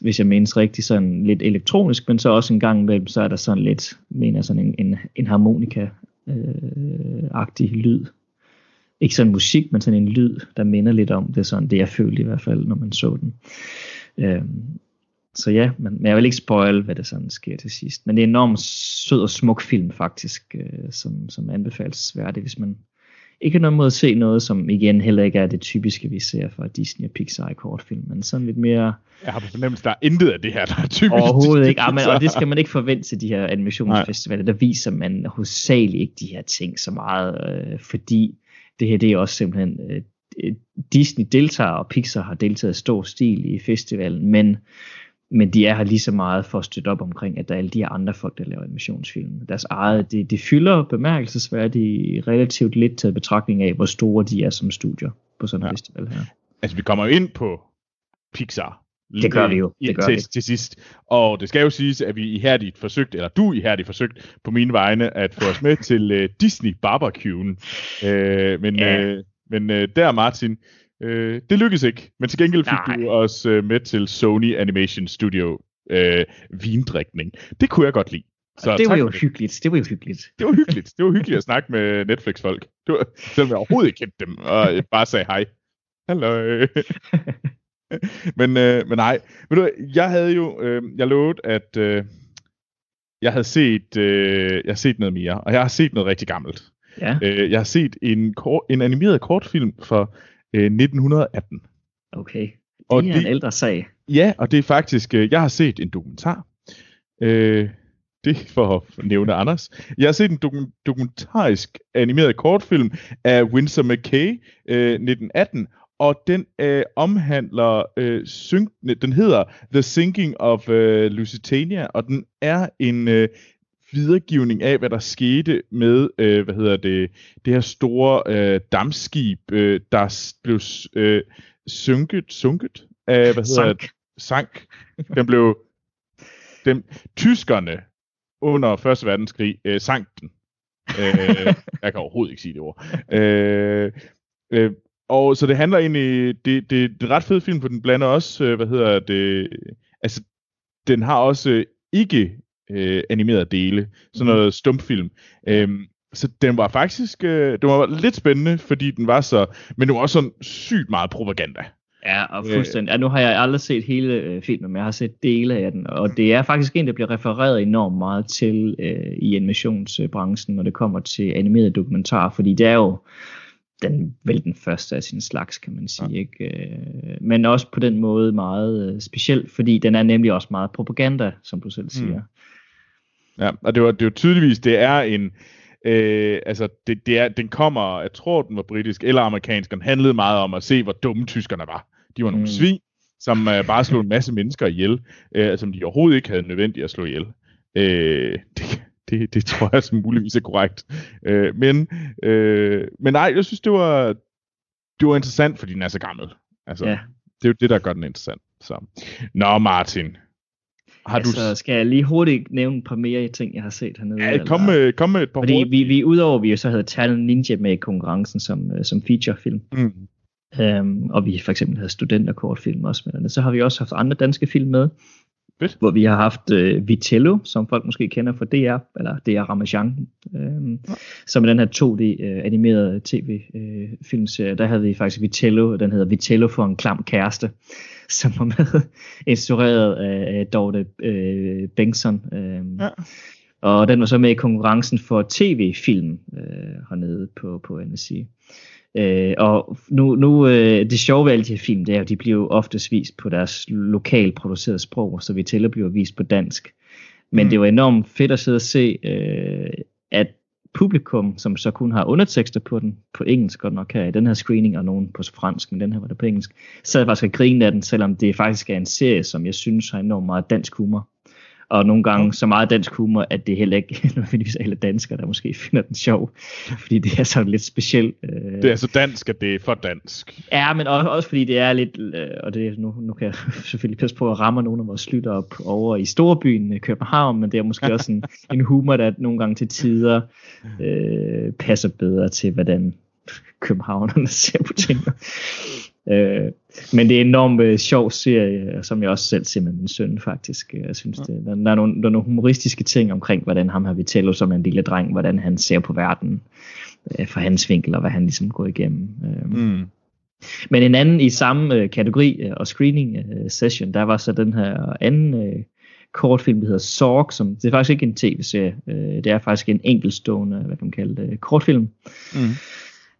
Hvis jeg menes rigtigt, sådan lidt elektronisk, men så også en gang imellem, så er der sådan lidt, mener sådan en, en, en harmonika øh, lyd. Ikke sådan musik, men sådan en lyd, der minder lidt om det, sådan det jeg følte i hvert fald, når man så den. Øh, så ja, men, men jeg vil ikke spoil, hvad der sådan sker til sidst. Men det er en enormt sød og smuk film faktisk, øh, som, som anbefalesværdig, hvis man ikke noget mod at se noget, som igen heller ikke er det typiske, vi ser fra Disney og Pixar i kortfilm, men sådan lidt mere... Jeg har på fornemmelse, der er intet af det her, der er typisk. Overhovedet ikke, ja, men, og det skal man ikke forvente til de her animationsfestivaler, der viser man hovedsageligt ikke de her ting så meget, øh, fordi det her det er også simpelthen... Øh, Disney deltager, og Pixar har deltaget i stor stil i festivalen, men men de er her lige så meget for at støtte op omkring, at der er alle de her andre folk, der laver animationsfilm. Deres eget, det, det fylder bemærkelsesværdigt relativt lidt til betragtning af, hvor store de er som studier på sådan en ja. festival her. Altså, vi kommer ind på Pixar. Det gør vi jo. Det gør til, vi. til sidst. Og det skal jo siges, at vi ihærdigt forsøgt, eller du ihærdigt forsøgt på mine vegne, at få os med til uh, Disney Barbecue'en. Uh, men ja. uh, men uh, der, Martin, Øh, det lykkedes ikke, men til gengæld fik Nej. du os øh, med til Sony Animation Studio øh, vindrikning. Det kunne jeg godt lide. Så det var jo det. hyggeligt. Det var jo hyggeligt. Det var hyggeligt. Det var hyggeligt at snakke med Netflix-folk. Det var, selvom jeg overhovedet ikke kendte dem, og jeg bare sagde hej. Hallo. men, øh, men nej. Men du, jeg havde jo, øh, jeg lovet, at øh, jeg havde set, øh, jeg har set noget mere, og jeg har set noget rigtig gammelt. Ja. Øh, jeg har set en, kort, en animeret kortfilm for 1918. Øh, okay, det og er det, en ældre sag. Ja, og det er faktisk, øh, jeg har set en dokumentar. Øh, det for at nævne Anders. Jeg har set en dokum- dokumentarisk animeret kortfilm af Winsor McKay øh, 1918, og den øh, omhandler, øh, synk, den hedder The Sinking of øh, Lusitania, og den er en øh, videregivning af, hvad der skete med, øh, hvad hedder det, det her store øh, dammskib, øh, der blev øh, synket, sunket af, hvad hedder Sank. det? Sank. Den blev, den, tyskerne under 1. verdenskrig øh, sank den. øh, jeg kan overhovedet ikke sige det ord. Øh, øh, og så det handler egentlig, det, det, det er ret fed film, for den blander også, øh, hvad hedder det, altså den har også ikke øh, animerede dele, sådan mhm. noget stumfilm. Øhm, så den var faktisk, øh, det var lidt spændende, fordi den var så, men det var også sådan sygt meget propaganda. Ja, og fuldstændig. Ja, nu har jeg aldrig set hele øh, filmen, men jeg har set dele af den, og det er faktisk en, der bliver refereret enormt meget til øh, i animationsbranchen, når det kommer til animerede dokumentarer, fordi det er jo den, vel den første af sin slags, kan man sige. Ja. Ikke? Øh, men også på den måde meget øh, speciel, fordi den er nemlig også meget propaganda, som du selv siger. Mm. Ja, og det var, det var tydeligvis, det er en, øh, altså det, det er, den kommer, jeg tror den var britisk eller amerikansk, den handlede meget om at se, hvor dumme tyskerne var. De var nogle mm. svin, som øh, bare slog en masse mennesker ihjel, øh, som de overhovedet ikke havde nødvendigt at slå ihjel. Øh, det, det, det tror jeg som muligvis er korrekt. Øh, men, øh, men nej, jeg synes, det var, det var interessant, fordi den er så gammel. Altså, ja. Det er jo det, der gør den interessant. Så. Nå, Martin. Har altså, du... skal jeg lige hurtigt nævne et par mere ting, jeg har set hernede? Ja, kom med, kom med et par Fordi vi, vi, udover vi jo så havde Talent Ninja med i konkurrencen som, uh, som featurefilm, mm. um, og vi for eksempel havde studenterkortfilm også med så har vi også haft andre danske film med. Fedt. Hvor vi har haft uh, Vitello, som folk måske kender fra DR, eller DR Ramachan, um, ja. som er den her 2D uh, øh, animerede tv-filmserie. Uh, der havde vi faktisk Vitello, den hedder Vitello for en klam kæreste som var med, instrueret af Dorte øh, Bengtsson. Øh, ja. Og den var så med i konkurrencen for tv-film øh, hernede på, på NSC. Øh, og nu, nu øh, det sjove ved alle de her film, det er, at de bliver jo oftest vist på deres lokalt producerede sprog, så vi tæller bliver vist på dansk. Men mm. det var enormt fedt at sidde og se, øh, at publikum, som så kun har undertekster på den, på engelsk godt nok her i den her screening, og nogen på fransk, men den her var det på engelsk, jeg faktisk at grine af den, selvom det faktisk er en serie, som jeg synes har enormt meget dansk humor og nogle gange så meget dansk humor, at det heller ikke nødvendigvis alle danskere, der måske finder den sjov, fordi det er sådan lidt specielt. Øh... Det er så dansk, at det er for dansk. Ja, men også, også fordi det er lidt, øh, og det, nu, nu kan jeg selvfølgelig passe på at ramme nogle af vores lytter op over i storbyen øh, København, men det er måske også en, en humor, der nogle gange til tider øh, passer bedre til, hvordan københavnerne ser på tingene. Øh, men det er en enormt øh, sjov serie, som jeg også selv ser med min søn faktisk. Jeg synes, det, der, der, er nogle, der er nogle humoristiske ting omkring, hvordan ham har Vitello som en lille dreng, hvordan han ser på verden øh, fra hans vinkel, og hvad han ligesom går igennem. Øh. Mm. Men en anden i samme øh, kategori øh, og screening øh, session, der var så den her anden øh, kortfilm, der hedder Sorg, som det er faktisk ikke en tv-serie, øh, det er faktisk en enkeltstående, hvad kan man kalde det, kortfilm. Mm.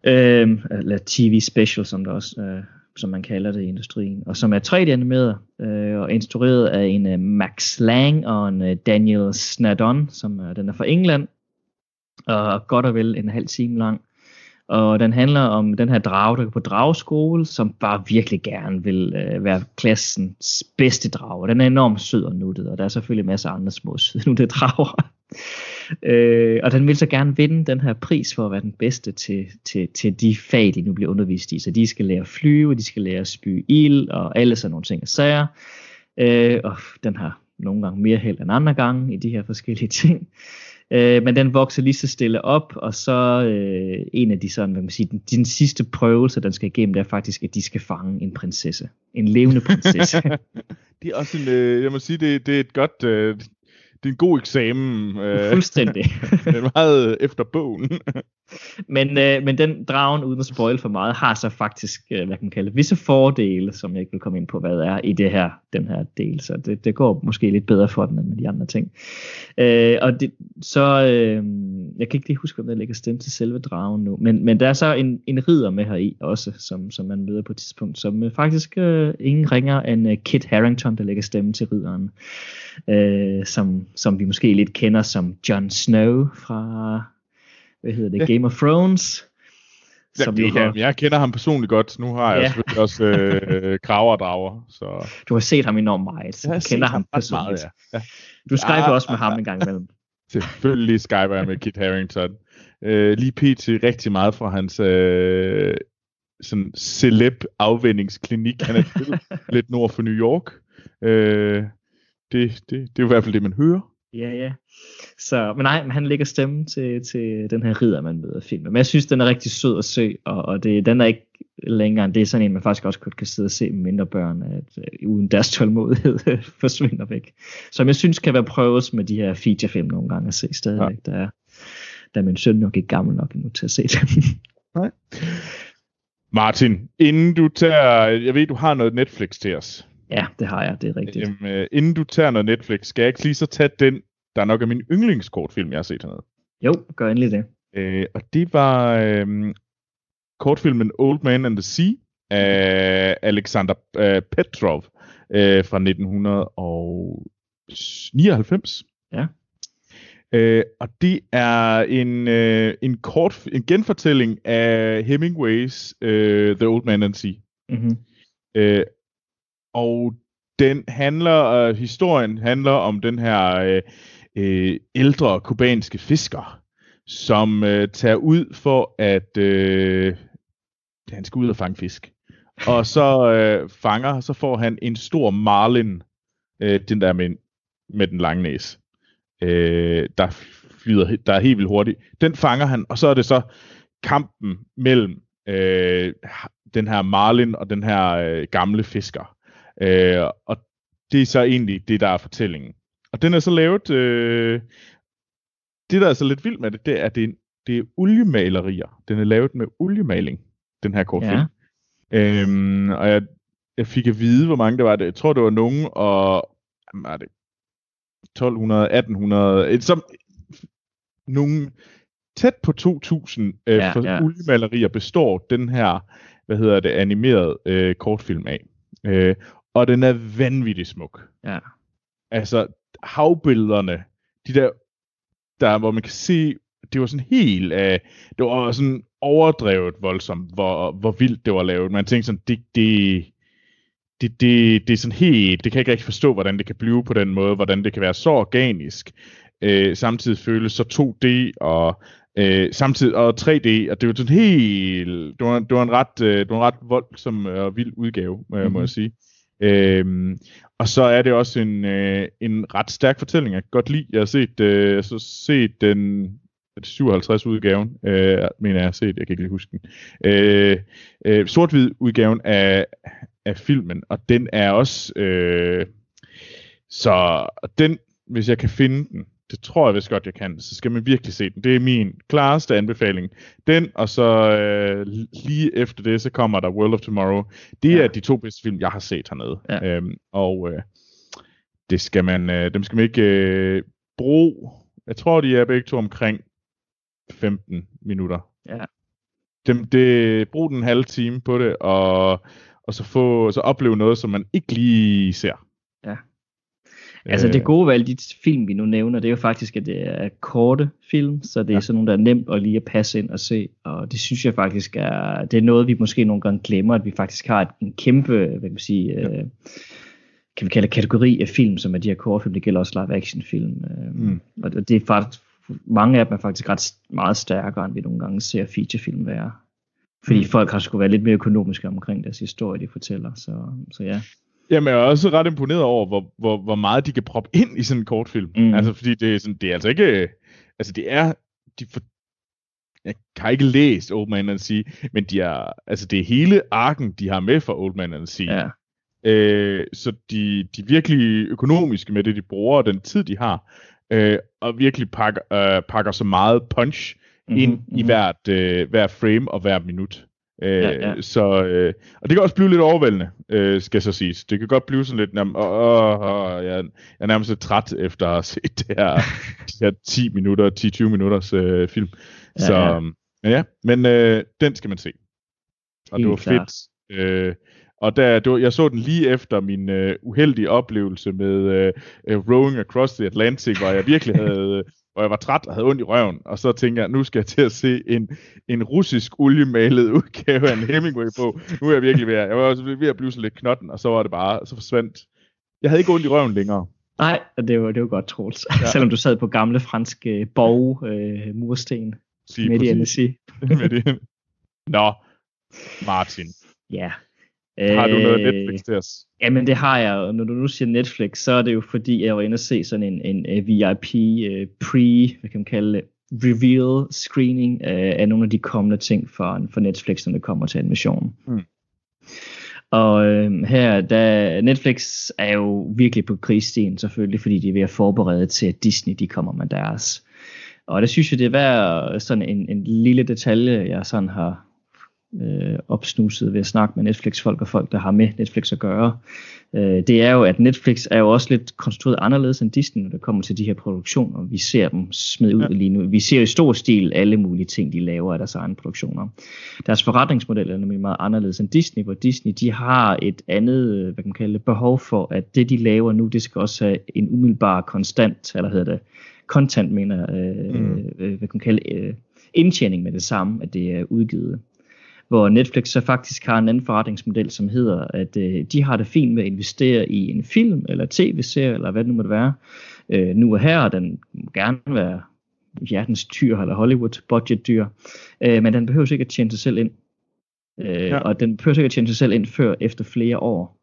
Øh, eller TV special, som der også øh, som man kalder det i industrien, og som er 3D-animeret øh, og instrueret af en øh, Max Lang og en øh, Daniel Snadon, som øh, den er fra England, og godt og vel en halv time lang. Og den handler om den her drage, der går på dragskole, som bare virkelig gerne vil øh, være klassens bedste drage. Den er enormt sød og nuttet, og der er selvfølgelig masser af andre små søde nuttede drager øh, og den vil så gerne vinde den her pris for at være den bedste til, til, til de fag, de nu bliver undervist i. Så de skal lære at flyve, de skal lære at spy ild, og alle sådan nogle ting og sager. Øh, og den har nogle gange mere held end andre gange i de her forskellige ting. Øh, men den vokser lige så stille op, og så øh, en af de sådan, hvad man siger, den, den sidste prøvelse, den skal igennem, det er faktisk, at de skal fange en prinsesse. En levende prinsesse. det er også en, øh, jeg må sige, det, det er et godt, øh, det er en god eksamen. Øh, Fuldstændig. det er meget efter bogen men, øh, men den dragen, uden at spoil for meget, har så faktisk, øh, hvad kan man kalde visse fordele, som jeg ikke vil komme ind på, hvad det er i det her, den her del. Så det, det går måske lidt bedre for den, end med de andre ting. Øh, og det, så, øh, jeg kan ikke lige huske, om der lægger stemme til selve dragen nu, men, men der er så en, en ridder med her i også, som, som man møder på et tidspunkt, som øh, faktisk øh, ingen ringer end øh, Kit Harrington, der lægger stemme til ridderen, øh, som som vi måske lidt kender som Jon Snow fra, hvad hedder det, ja. Game of Thrones. Som ja, har... Jeg kender ham personligt godt. Nu har jeg ja. selvfølgelig også øh, kraver og drager. Så. Du har set ham enormt meget, så du kender ham personligt. Meget, ja. Ja. Du skyper ja, også med ham en gang imellem. Selvfølgelig skyper jeg med Kit Harington. Øh, lige pt. rigtig meget fra hans øh, sådan celeb afvendingsklinik. Han er lidt nord for New York. Øh, det, det, det er jo i hvert fald det, man hører. Ja, ja. Så, men nej, han lægger stemme til, til den her ridder, man møder filmen. Men jeg synes, den er rigtig sød at se, og, og det, den er ikke længere end det er sådan en, man faktisk også kan sidde og se med mindre børn, at uh, uden deres tålmodighed forsvinder væk. Som jeg synes kan være prøves med de her featurefilm nogle gange at se stadigvæk. Ja. Der er, der er min søn nok ikke gammel nok endnu til at se dem. nej. Martin, inden du tager, jeg ved, du har noget Netflix til os. Ja, det har jeg, det er rigtigt. Jamen, øh, inden du tager noget Netflix, skal jeg ikke lige så tage den, der nok er min yndlingskortfilm, jeg har set hernede? Jo, gør endelig det. Øh, og det var øh, kortfilmen Old Man and the Sea af Alexander øh, Petrov øh, fra 1999. Ja. Øh, og det er en, øh, en kort en genfortælling af Hemingways øh, The Old Man and the Sea. Mm-hmm. Øh, og den handler, øh, historien handler om den her øh, øh, ældre kubanske fisker, som øh, tager ud for at øh, han skal ud og fange fisk. Og så øh, fanger, så får han en stor marlin, øh, den der med, med den lange næse, øh, der flyder, der er helt vildt hurtigt. Den fanger han, og så er det så kampen mellem øh, den her marlin og den her øh, gamle fisker. Øh, og det er så egentlig det, der er fortællingen. Og den er så lavet... Øh, det, der er så lidt vildt med det, det er, at det er, det er oliemalerier. Den er lavet med oliemaling, den her kortfilm. Ja. Øhm, og jeg, jeg fik at vide, hvor mange der var. Det. Jeg tror, det var nogen, og... Hvad er det? 1200, 1800... Som, nogen tæt på 2000 øh, ja, for ja. oliemalerier består den her, hvad hedder det, animeret øh, kortfilm af. Øh, og den er vanvittig smuk. Ja. Altså, havbillederne, de der, der hvor man kan se, det var sådan helt, uh, det var sådan overdrevet voldsomt, hvor, hvor vildt det var lavet. Man tænkte sådan, det, det, det, det, det er sådan helt, det kan jeg ikke rigtig forstå, hvordan det kan blive på den måde, hvordan det kan være så organisk, øh, samtidig føles så 2D og øh, samtidig og 3D, og det var sådan helt, det var, det var en ret, øh, det var en ret voldsom og vild udgave, mm-hmm. må jeg mhm. sige. Øhm, og så er det også en, øh, en ret stærk fortælling. Jeg kan godt lide, jeg har set, øh, jeg har set den, 57 udgaven, øh, mener jeg har set, jeg kan ikke lige huske den. Øh, øh, sort-hvid udgaven af, af filmen, og den er også, øh, så den, hvis jeg kan finde den, det tror jeg vist godt, jeg kan, så skal man virkelig se den. Det er min klareste anbefaling. Den, og så øh, lige efter det, så kommer der World of Tomorrow. Det ja. er de to bedste film, jeg har set hernede. Ja. Øhm, og øh, det skal man, øh, dem skal man ikke øh, bruge. Jeg tror, de er begge to omkring 15 minutter. Ja. Dem, det, brug den halve time på det, og, og så, få, så opleve noget, som man ikke lige ser. Ja. Altså det gode ved alle de film, vi nu nævner, det er jo faktisk, at det er korte film, så det er ja. sådan nogle, der er nemt at lige at passe ind og se, og det synes jeg faktisk er, det er noget, vi måske nogle gange glemmer, at vi faktisk har en kæmpe, hvad kan man sige, ja. øh, kan vi kalde kategori af film, som er de her kortfilm, det gælder også live action film, øh, mm. og det er faktisk, mange af dem er faktisk ret meget stærkere, end vi nogle gange ser featurefilm være. Fordi mm. folk har skulle være lidt mere økonomiske omkring deres historie, de fortæller. Så, så ja. Jamen, jeg er også ret imponeret over, hvor, hvor, hvor meget de kan proppe ind i sådan en kortfilm. Mm. Altså, fordi det er, sådan, det er altså ikke... Altså, det er... De for, jeg har ikke læst Old Man and Sea, men de er, altså, det er hele arken, de har med for Old Man and Sea. Ja. Øh, så de, de er virkelig økonomiske med det, de bruger, og den tid, de har. Øh, og virkelig pakker, øh, pakker så meget punch mm-hmm, ind mm-hmm. i hvert, øh, hver frame og hver minut. Øh, ja, ja. Så, øh, og det kan også blive lidt overvældende, øh, skal så siges. Det kan godt blive sådan lidt, åh, åh, åh, jeg, jeg er nærmest lidt træt efter at have set det her, de her 10 minutter, 10-20 minutters øh, film. Ja, så ja. Men ja, men øh, den skal man se. Og Helt det var fedt. Øh, og der, det var, jeg så den lige efter min øh, uheldige oplevelse med øh, uh, Rowing Across the Atlantic, hvor jeg virkelig havde hvor jeg var træt og havde ondt i røven, og så tænkte jeg, nu skal jeg til at se en, en russisk oliemalet udgave af en Hemingway-bog. Nu er jeg virkelig ved at, jeg var også ved at blive så lidt knotten, og så var det bare, så forsvandt. Jeg havde ikke ondt i røven længere. Nej, det var, det var godt, Troels. Ja. Selvom du sad på gamle franske borg, øh, mursten, Sige, midt i NSC. Nå, Martin. Ja, har du noget øh, Netflix til os? Jamen det har jeg, og når du nu siger Netflix, så er det jo fordi, jeg var inde og se sådan en, en, en VIP uh, pre, hvad kan man kalde det, reveal screening uh, af nogle af de kommende ting for, for Netflix, når det kommer til animation. Hmm. Og øh, her, da Netflix er jo virkelig på krigsstien selvfølgelig, fordi de er ved at forberede til, at Disney de kommer med deres. Og det synes jeg, det er værd sådan en, en lille detalje, jeg sådan har, øh, opsnuset ved at snakke med Netflix-folk og folk, der har med Netflix at gøre. Øh, det er jo, at Netflix er jo også lidt konstrueret anderledes end Disney, når det kommer til de her produktioner. Vi ser dem smide ud ja. lige nu. Vi ser i stor stil alle mulige ting, de laver af deres egne produktioner. Deres forretningsmodel er nemlig meget anderledes end Disney, hvor Disney de har et andet hvad kan man kalde det, behov for, at det de laver nu, det skal også have en umiddelbar konstant, eller hedder det, content, mener øh, mm. øh, hvad kan man kalde øh, indtjening med det samme, at det er udgivet hvor Netflix så faktisk har en anden forretningsmodel, som hedder, at øh, de har det fint med at investere i en film, eller tv-serie, eller hvad det nu måtte være. Øh, nu og her, den må gerne være hjertens tyr, eller Hollywood budget dyr, øh, men den behøver ikke at tjene sig selv ind. Øh, ja. Og den behøver ikke at tjene sig selv ind før efter flere år.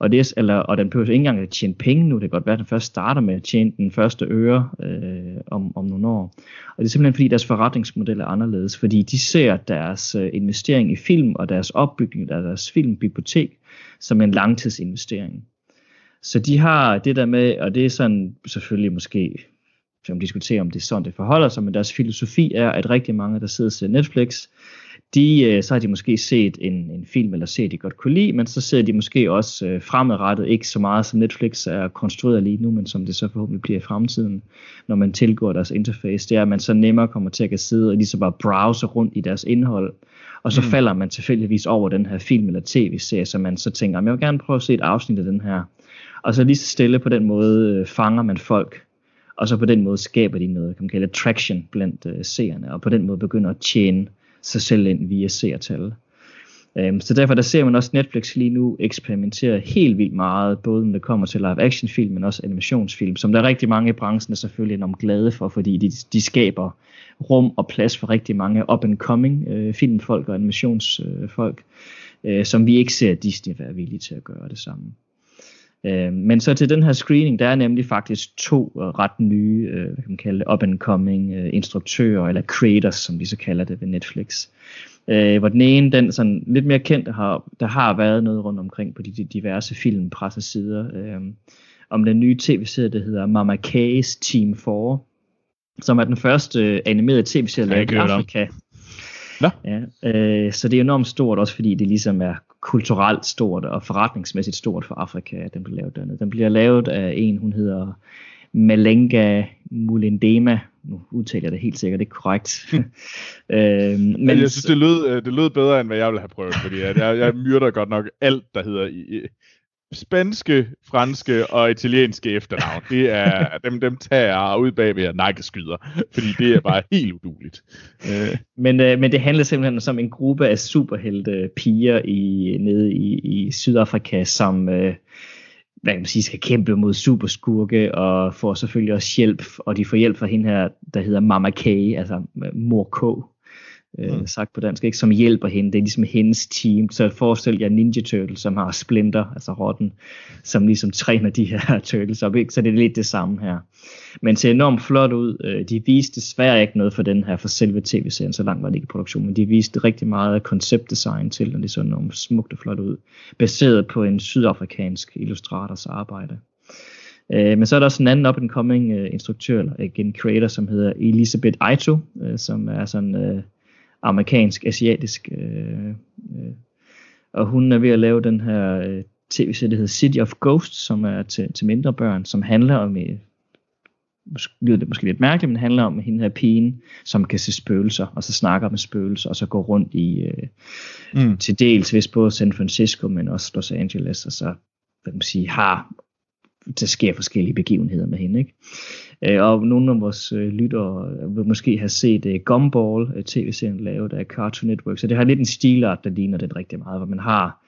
Og, det, eller, og den behøver ikke engang at tjene penge nu. Det kan godt være, at den først starter med at tjene den første øre øh, om, om nogle år. Og det er simpelthen fordi deres forretningsmodel er anderledes. Fordi de ser deres øh, investering i film og deres opbygning af deres filmbibliotek som en langtidsinvestering. Så de har det der med, og det er sådan selvfølgelig måske som diskuterer, om det er sådan, det forholder sig, men deres filosofi er, at rigtig mange, der sidder og ser Netflix, de, øh, så har de måske set en, en film eller serie, de godt kunne lide, men så ser de måske også øh, fremadrettet, ikke så meget som Netflix er konstrueret lige nu, men som det så forhåbentlig bliver i fremtiden, når man tilgår deres interface, det er, at man så nemmere kommer til at kan sidde og lige så bare browse rundt i deres indhold, og så mm. falder man tilfældigvis over den her film eller tv-serie, så man så tænker, jeg vil gerne prøve at se et afsnit af den her. Og så lige så stille på den måde øh, fanger man folk, og så på den måde skaber de noget, kan man kalde traction blandt øh, seerne, og på den måde begynder at tjene sig selv ind via seertal. Um, så derfor der ser man også Netflix lige nu eksperimentere helt vildt meget, både når det kommer til live action film, men også animationsfilm, som der er rigtig mange i branchen, er selvfølgelig enormt glade for, fordi de, de skaber rum og plads for rigtig mange up and coming øh, filmfolk og animationsfolk, uh, øh, som vi ikke ser Disney være villige til at gøre det samme. Øh, men så til den her screening, der er nemlig faktisk to øh, ret nye, øh, hvad kan man kalde det, up-and-coming øh, instruktører, eller creators, som de så kalder det ved Netflix. Øh, hvor den ene, den sådan lidt mere kendt, har, der har været noget rundt omkring på de, de diverse filmpressesider, øh, om den nye tv-serie, der hedder Mama K's Team 4, som er den første animerede tv-serie lavet i Afrika. Nå. Ja, øh, så det er enormt stort, også fordi det ligesom er kulturelt stort og forretningsmæssigt stort for Afrika, at den bliver lavet dernede. Den bliver lavet af en, hun hedder Malenga Mulindema. Nu udtaler jeg det helt sikkert ikke korrekt. øh, men jeg synes, det lød, øh, det lød bedre, end hvad jeg ville have prøvet, fordi jeg, jeg myrder godt nok alt, der hedder spanske, franske og italienske efternavn. Det er, dem, dem tager ud bag ved at nakkeskyder, fordi det er bare helt uduligt. Øh. Men, øh, men det handler simpelthen som en gruppe af superhelte piger i, nede i, i Sydafrika, som øh, hvad kan man sige, skal kæmpe mod superskurke og får selvfølgelig også hjælp, og de får hjælp fra hende her, der hedder Mama K, altså øh, mor K, øh, mm. sagt på dansk, ikke, som hjælper hende. Det er ligesom hendes team. Så forestil jer Ninja Turtles, som har Splinter, altså rotten, som ligesom træner de her Turtles op. Ikke? Så det er lidt det samme her. Men ser enormt flot ud. Øh, de viste desværre ikke noget for den her, for selve tv-serien, så langt var det ikke i produktion, men de viste rigtig meget af konceptdesign til, og det så enormt smukt og flot ud. Baseret på en sydafrikansk illustrators arbejde. Øh, men så er der også en anden up-and-coming uh, instruktør, eller igen creator, som hedder Elisabeth Aito, uh, som er sådan uh, amerikansk, asiatisk. Øh, øh, og hun er ved at lave den her øh, tv-serie, der hedder City of Ghosts, som er til, til mindre børn, som handler om, øh, lyder det måske lidt mærkeligt, men handler om hende her pigen, som kan se spøgelser, og så snakker med spøgelser, og så går rundt i, øh, mm. til dels vist på San Francisco, men også Los Angeles, og så, hvad kan man sige, har, der sker forskellige begivenheder med hende, ikke? Øh, og nogle af vores øh, lyttere vil måske have set øh, Gumball, øh, tv-serien lavet af Cartoon Network. Så det har lidt en stilart, der ligner det rigtig meget, hvor man har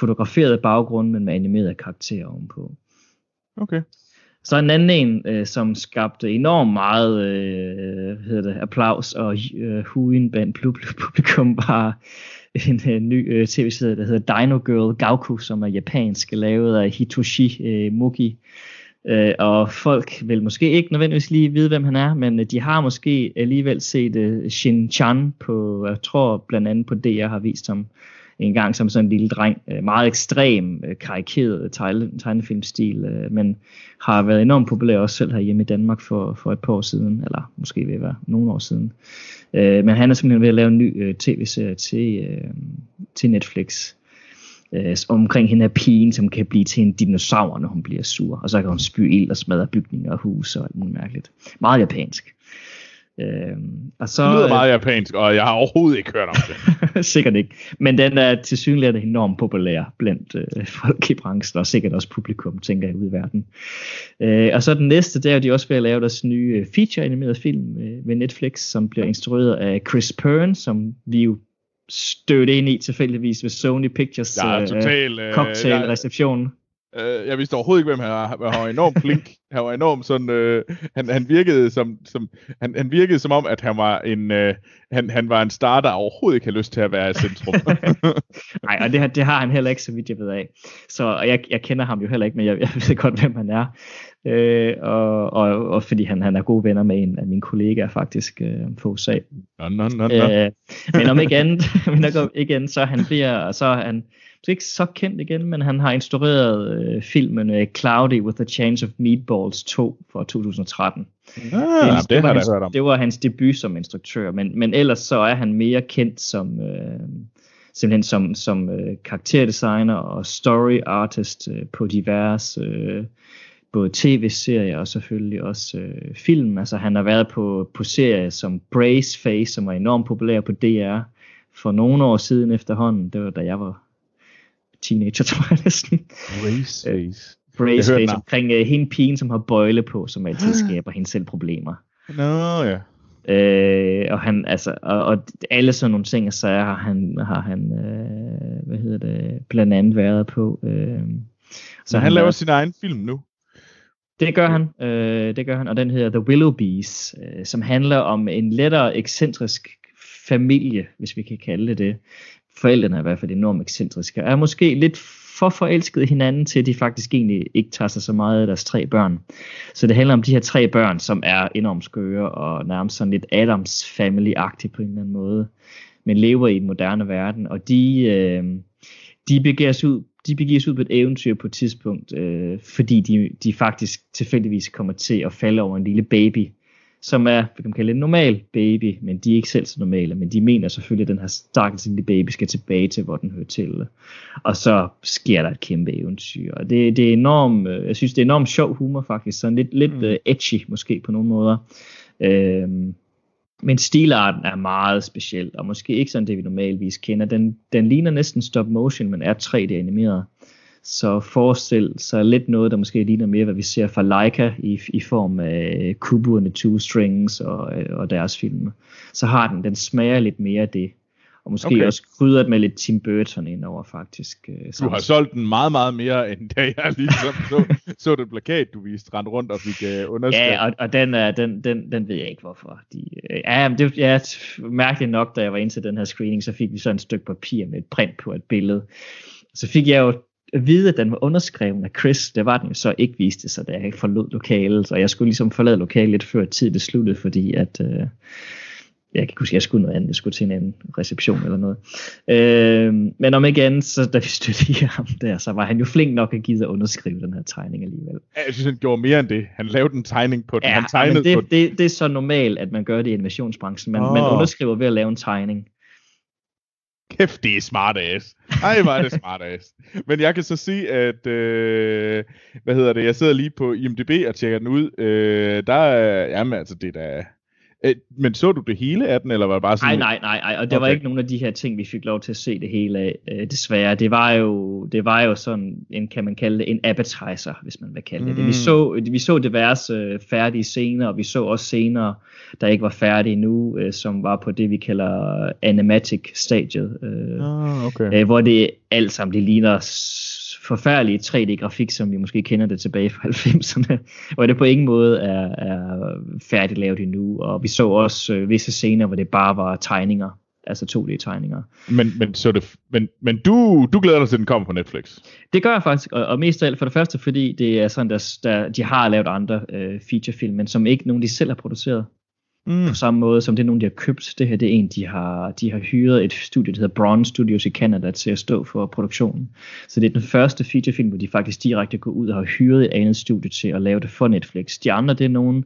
fotograferet baggrund, men med animerede karakterer ovenpå. Okay. Så en anden en, øh, som skabte enormt meget øh, hedder det, applaus og øh, huen blandt publikum, var en øh, ny øh, tv-serie, der hedder Dino Girl Gauku, som er japansk, lavet af Hitoshi øh, Mugi. Øh, Øh, og folk vil måske ikke nødvendigvis lige vide, hvem han er, men øh, de har måske alligevel set øh, Shin Chan på, jeg tror blandt andet på DR har vist ham en gang som sådan en lille dreng. Øh, meget ekstrem, øh, karikeret øh, tegnefilmstil, øh, men har været enormt populær også selv herhjemme i Danmark for, for et par år siden, eller måske ved at være nogle år siden. Øh, men han er simpelthen ved at lave en ny øh, tv-serie til, øh, til Netflix, øh, omkring hende er pigen, som kan blive til en dinosaur, når hun bliver sur. Og så kan hun spy ild og smadre bygninger og huse og alt muligt mærkeligt. Meget japansk. Øh, og så, det lyder meget japansk, og jeg har overhovedet ikke hørt om det. sikkert ikke. Men den er til synligheden enormt populær blandt øh, folk i branchen, og sikkert også publikum, tænker jeg, ud i verden. Øh, og så den næste, der er de også ved at lave deres nye øh, feature-animerede film øh, med Netflix, som bliver instrueret af Chris Pern, som vi jo stødt ind i tilfældigvis ved Sony Pictures ja, total, øh, cocktail-reception. Øh, jeg vidste overhovedet ikke, hvem han var. Han var enormt flink. han var enormt sådan, øh, han, han virkede som, som han, han virkede som om, at han var en, øh, han, han var en star, der overhovedet ikke havde lyst til at være i centrum. Nej, og det, det har han heller ikke, så vidt jeg ved af. Så jeg, jeg kender ham jo heller ikke, men jeg, jeg ved godt, hvem han er. Øh, og, og, og fordi han, han er gode venner med en af mine kollegaer faktisk øh, på USA. No, no, no, no. Øh, men om ikke andet, men om ikke andet, så han bliver, så han, ikke så kendt igen, men han har instrueret øh, filmen øh, Cloudy with a Chance of Meatballs 2 fra 2013. Ah, det, det, det, var hans, det var hans debut som instruktør, men, men ellers så er han mere kendt som øh, simpelthen som, som øh, karakterdesigner og story artist øh, på diverse øh, både tv-serier og selvfølgelig også øh, film. Altså han har været på, på serier som Brace Face, som var enormt populær på DR for nogle år siden efterhånden. Det var da jeg var teenager, tror jeg næsten. Brace øh, face. Brace face omkring uh, hende pigen, som har bøjle på, som altid skaber hende selv problemer. Nå, ja. Øh, og han, altså, og, og alle sådan nogle ting, så har han, har han øh, hvad hedder det, blandt andet været på. Øh, så han, han laver sin egen film nu? Det gør han, øh, det gør han, og den hedder The Willowbees, øh, som handler om en lettere ekscentrisk familie, hvis vi kan kalde det det, forældrene er i hvert fald enormt ekscentriske, er måske lidt for forelskede hinanden til, at de faktisk egentlig ikke tager sig så meget af deres tre børn. Så det handler om de her tre børn, som er enormt skøre og nærmest sådan lidt Adams Family-agtigt på en eller anden måde, men lever i den moderne verden, og de, øh, de begiver sig ud de begiver sig ud på et eventyr på et tidspunkt, øh, fordi de, de faktisk tilfældigvis kommer til at falde over en lille baby, som er, vi kan kalde en normal baby, men de er ikke selv så normale, men de mener selvfølgelig, at den her stakkels lille baby skal tilbage til, hvor den hører til. Og så sker der et kæmpe eventyr. Og det, det er enormt, øh, jeg synes, det er enormt sjov humor faktisk, sådan lidt, lidt mm. uh, edgy måske på nogle måder. Øhm, men stilarten er meget speciel, og måske ikke sådan det, vi normalvis kender. Den, den ligner næsten stop motion, men er 3D animeret. Så forestil sig lidt noget, der måske ligner mere, hvad vi ser fra Leica i, i form af Kubo the Two Strings og, og deres film. Så har den, den smager lidt mere af det. Og måske okay. også krydret med lidt Tim Burton indover faktisk. Øh, du har solgt den meget, meget mere, end da jeg ligesom så, så den plakat, du viste rent rundt og fik uh, underskrevet. Ja, og, og den, uh, den, den, den ved jeg ikke hvorfor. De, uh, ja, men det ja, mærkeligt nok, da jeg var ind til den her screening, så fik vi så et stykke papir med et print på et billede. Så fik jeg jo at vide, at den var underskrevet af Chris. Det var den jo så ikke viste sig, da jeg forlod lokalet. Så jeg skulle ligesom forlade lokalet lidt før tid det sluttede, fordi at... Uh, jeg kan ikke huske, jeg skulle noget andet, jeg skulle til en anden reception eller noget. Øh, men om ikke andet, så da vi støttede ham der, så var han jo flink nok at give at underskrive den her tegning alligevel. Ja, jeg synes, han gjorde mere end det. Han lavede en tegning på den. Ja, han tegnede det, på den. Det, det, er så normalt, at man gør det i animationsbranchen. Man, oh. man underskriver ved at lave en tegning. Kæft, det er smart ass. Ej, hvor er det smart ass. Men jeg kan så sige, at, øh, hvad hedder det, jeg sidder lige på IMDb og tjekker den ud. Øh, der er, jamen altså, det er da, Øh, men så du det hele af den, eller var det bare sådan? Nej, nej, nej, nej. og det okay. var ikke nogen af de her ting, vi fik lov til at se det hele af, øh, desværre. Det var jo, det var jo sådan en, kan man kalde det, en appetizer, hvis man vil kalde det. Mm. Vi så, vi så diverse øh, færdige scener, og vi så også scener, der ikke var færdige nu, øh, som var på det, vi kalder animatic-stadiet. Øh, ah, okay. øh, hvor det alt sammen, det ligner forfærdelige 3D-grafik, som vi måske kender det tilbage fra 90'erne, og det på ingen måde er, er færdigt lavet endnu. Og vi så også øh, visse scener, hvor det bare var tegninger, altså 2D-tegninger. Men, men, så det, men, men du, du glæder dig til, at den kommer på Netflix? Det gør jeg faktisk, og, og mest af alt for det første, fordi det er sådan, der, der de har lavet andre øh, featurefilm, men som ikke nogen de selv har produceret mm. på samme måde som det er nogen, de har købt. Det her det er en, de har, de har hyret et studie, der hedder Bronze Studios i Canada til at stå for produktionen. Så det er den første featurefilm, hvor de faktisk direkte går ud og har hyret et andet studie til at lave det for Netflix. De andre, det er nogle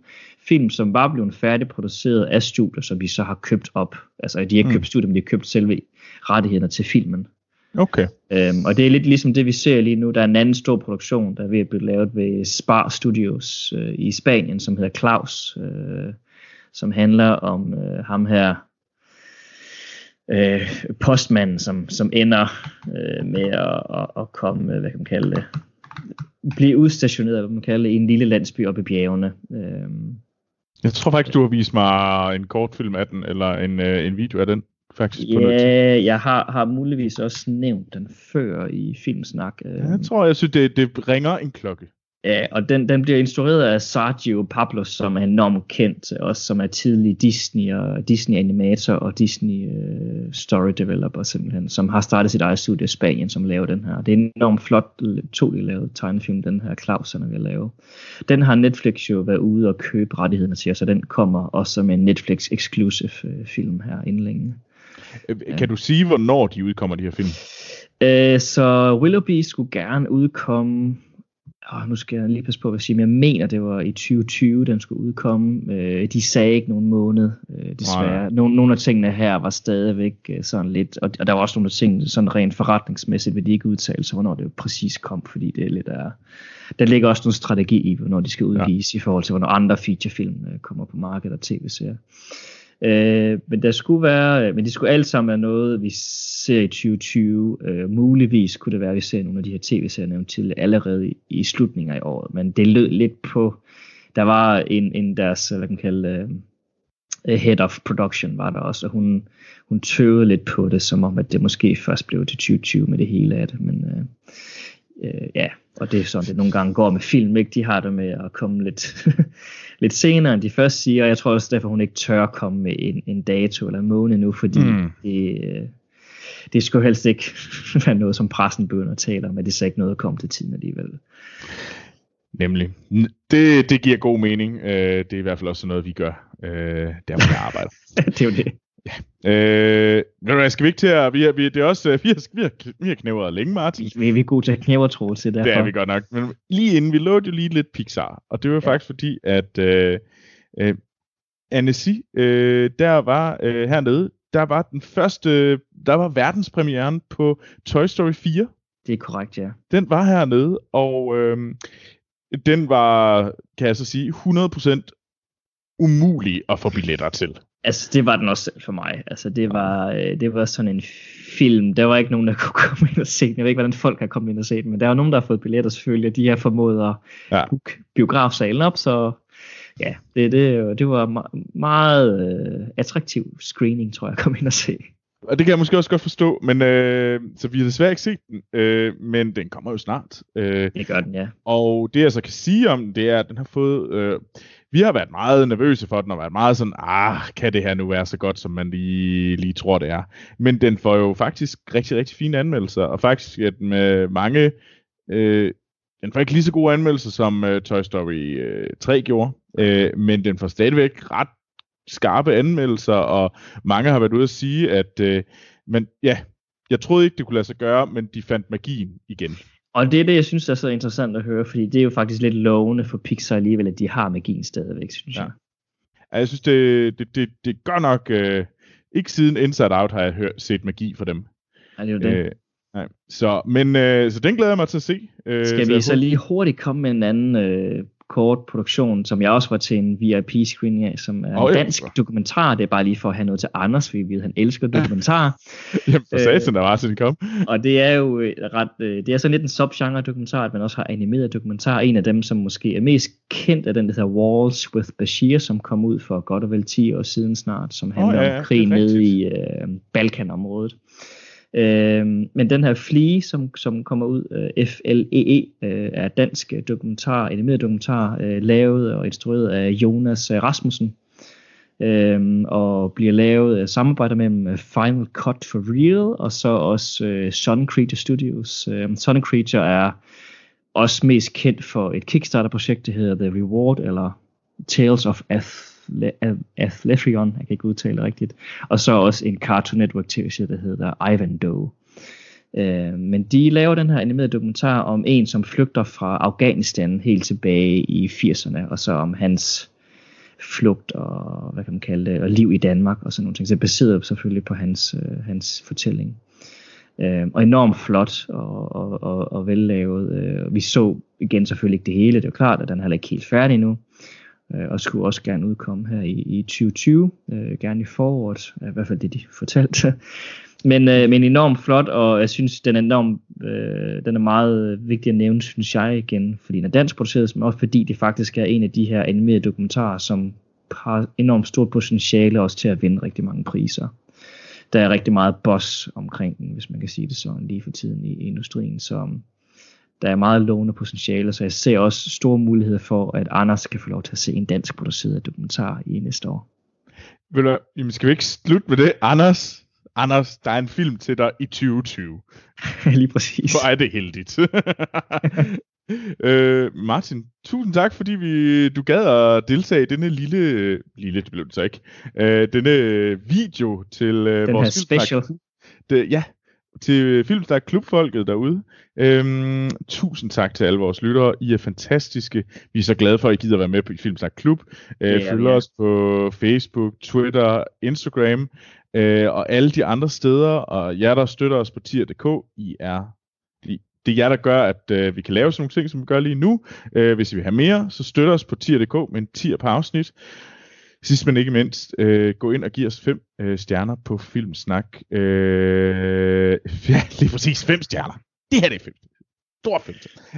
film, som var blevet færdigproduceret af studier, som de så har købt op. Altså, de har købt mm. studier, men de har købt selve rettighederne til filmen. Okay. Øhm, og det er lidt ligesom det, vi ser lige nu. Der er en anden stor produktion, der er ved at blive lavet ved Spar Studios øh, i Spanien, som hedder Klaus. Øh, som handler om øh, ham her, øh, postmanden, som, som ender øh, med at, at, at komme, hvad kan man kalde det, blive udstationeret, hvad man kalder det, i en lille landsby oppe i bjergene. Øh, jeg tror faktisk, du har vist mig en kortfilm af den, eller en, øh, en video af den. Faktisk ja, yeah, jeg har, har muligvis også nævnt den før i Filmsnak. Ja, jeg tror, jeg synes, det, det ringer en klokke. Ja, og den, den bliver instrueret af Sergio Pablos, som er enormt kendt, også som er tidlig Disney og Disney animator og Disney uh, story developer simpelthen, som har startet sit eget studie i Spanien, som laver den her. Det er en enormt flot, to lavet tegnefilm, den her Claus, han vil lave. Den har Netflix jo været ude og købe rettighederne til, så den kommer også som en Netflix exclusive uh, film her inden længe. Øh, kan ja. du sige, hvornår de udkommer, de her film? Uh, så Willoughby skulle gerne udkomme oh, nu skal jeg lige passe på, hvad jeg siger, men jeg mener, det var i 2020, den skulle udkomme. Øh, de sagde ikke nogen måned, øh, desværre. Nogle, nogle af tingene her var stadigvæk øh, sådan lidt, og, og der var også nogle af tingene sådan rent forretningsmæssigt, vil de ikke udtale sig, hvornår det præcis kom, fordi det er lidt er, der ligger også noget strategi i, hvornår de skal udgives ja. i forhold til, hvornår andre featurefilm øh, kommer på markedet og tv-serier. Øh, men der skulle være, øh, men det skulle alt sammen være noget, vi ser i 2020. Øh, muligvis kunne det være, at vi ser nogle af de her tv-serier nævnt til allerede i, i slutningen af året. Men det lød lidt på, der var en, en deres, øh, hvad kan man kalde uh, head of production var der også, og hun, hun tøvede lidt på det, som om at det måske først blev til 2020 med det hele af det. Men uh, uh, ja, og det er sådan, det nogle gange går med film, ikke? De har det med at komme lidt, lidt senere, end de først siger, og jeg tror også derfor, hun ikke tør komme med en, en dato eller en måned nu, fordi mm. det, det skulle helst ikke være noget, som pressen begynder at tale om, men det er så ikke noget, der kommer til tiden alligevel. Nemlig. Det, det giver god mening. Øh, det er i hvert fald også noget, vi gør, øh, der hvor jeg arbejder. det er jo det. Øh, hvad skal vi ikke til at... Vi er, vi, det er også, vi har, vi har, vi har knævret længe, Martin. Vi, vi er gode til at knæve tro til Det er vi godt nok. Men lige inden, vi lovede jo lige lidt Pixar. Og det var ja. faktisk fordi, at øh, øh, Annecy, øh, der var øh, hernede, der var den første, der var verdenspremieren på Toy Story 4. Det er korrekt, ja. Den var hernede, og øh, den var, kan jeg så sige, 100% umulig at få billetter til. Altså, det var den også selv for mig. Altså, det var, øh, det var sådan en film. Der var ikke nogen, der kunne komme ind og se den. Jeg ved ikke, hvordan folk har kommet ind og se den, men der er nogen, der har fået billetter selvfølgelig, og de har formået at ja. biografsalen op, så ja, det, det, det var meget uh, attraktiv screening, tror jeg, at komme ind og se. Og det kan jeg måske også godt forstå, men øh, så vi har desværre ikke set den, øh, men den kommer jo snart. Øh, det gør den, ja. Og det jeg så kan sige om det er, at den har fået... Øh, vi har været meget nervøse for den, og været meget sådan, ah, kan det her nu være så godt, som man lige, lige tror, det er. Men den får jo faktisk rigtig, rigtig fine anmeldelser, og faktisk at med mange... Øh, den får ikke lige så gode anmeldelser, som uh, Toy Story uh, 3 gjorde, uh, men den får stadigvæk ret skarpe anmeldelser, og mange har været ude at sige, at uh, men ja, jeg troede ikke, det kunne lade sig gøre, men de fandt magien igen. Og det er det, jeg synes er så interessant at høre, fordi det er jo faktisk lidt lovende for Pixar alligevel, at de har magien stadigvæk, synes ja. jeg. Ja, jeg synes, det, det, det, det gør nok... Øh, ikke siden Inside Out har jeg hørt, set magi for dem. Ja, det er jo det. Øh, nej. Så, men, øh, så den glæder jeg mig til at se. Øh, Skal vi så, så lige hurtigt komme med en anden øh, kort produktion, som jeg også var til en VIP-screening af, som er oh, en dansk ja. dokumentar. Det er bare lige for at have noget til Anders, fordi vi ved, han elsker dokumentarer. Jamen, for satan, der var sådan kom. og det er jo øh, ret, øh, det er sådan lidt en subgenre dokumentar, at man også har animeret dokumentar. En af dem, som måske er mest kendt, er den, der hedder Walls with Bashir, som kom ud for godt og vel 10 år siden snart, som handler oh, ja, om krig nede i øh, Balkanområdet. Øh, men den her Flee, som, som kommer ud, øh, FLEE, øh, er dansk dokumentar, animeret dokumentar, øh, lavet og instrueret af Jonas øh, Rasmussen, øh, og bliver lavet af samarbejder mellem øh, Final Cut for Real, og så også øh, Sun Creature Studios. Øh, Sun Creature er også mest kendt for et Kickstarter-projekt, der hedder The Reward, eller Tales of Ath Athlethrion, jeg kan ikke udtale det rigtigt, og så også en Cartoon Network tv-serie, der hedder Ivan Doe. Øh, men de laver den her animerede dokumentar om en, som flygter fra Afghanistan helt tilbage i 80'erne, og så om hans flugt og, hvad kan man kalde det, og liv i Danmark og sådan nogle ting. Så det baseret selvfølgelig på hans, øh, hans fortælling. Øh, og enormt flot og, og, og, og vellavet. Øh, vi så igen selvfølgelig ikke det hele, det er jo klart, at den er heller ikke helt færdig nu Øh, og skulle også gerne udkomme her i, i 2020, øh, gerne i foråret, øh, i hvert fald det de fortalte. men, øh, men enormt flot, og jeg synes, den er enormt, øh, den er meget vigtig at nævne, synes jeg igen, fordi den er dansk produceret, men også fordi det faktisk er en af de her animerede dokumentarer, som har enormt stort potentiale også til at vinde rigtig mange priser. Der er rigtig meget boss omkring den, hvis man kan sige det sådan, lige for tiden i, i industrien, som der er meget lovende potentiale, så jeg ser også store muligheder for, at Anders kan få lov til at se en dansk produceret dokumentar i næste år. Vil du, jamen skal vi ikke slutte med det? Anders, Anders, der er en film til dig i 2020. Lige præcis. Hvor er det heldigt. øh, Martin, tusind tak, fordi vi, du gad at deltage i denne lille, lille, det blev det så ikke, øh, denne video til øh, Den vores her special. Det, ja, til Filmsnak Klubfolket derude. Øhm, tusind tak til alle vores lyttere. I er fantastiske. Vi er så glade for, at I gider være med på Filmsnak Klub. Øh, følg os på Facebook, Twitter, Instagram øh, og alle de andre steder. Og jer, der støtter os på tier.dk, I er det er jer, der gør, at øh, vi kan lave sådan nogle ting, som vi gør lige nu. Øh, hvis I vil have mere, så støtter os på tier.dk med en tier på afsnit. Sidst men ikke mindst, øh, gå ind og giv os fem øh, stjerner på Filmsnak. Øh, ja, lige præcis fem stjerner. Det her det er fem. Stor fem.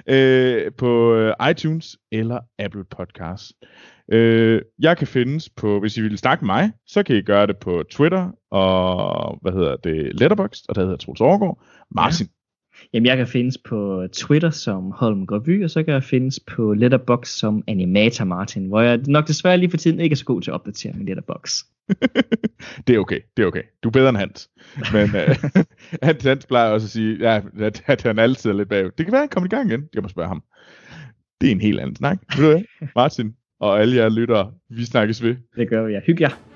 Øh, på øh, iTunes eller Apple Podcasts. Øh, jeg kan findes på, hvis I vil snakke med mig, så kan I gøre det på Twitter og, hvad hedder det, Letterboxd, og der hedder Troels Overgaard. Martin, Jamen, jeg kan findes på Twitter som Holm Gravy, og så kan jeg findes på Letterbox som Animator Martin, hvor jeg nok desværre lige for tiden ikke er så god til at opdatere min Letterbox. det er okay, det er okay. Du er bedre end Hans. Men uh, Hans, Hans plejer også at sige, ja, at, at han altid er lidt bag. Det kan være, at han kommer i gang igen. Jeg må spørge ham. Det er en helt anden snak. Ved du? Martin og alle jer lyttere, vi snakkes ved. Det gør vi, ja. Hygge jer.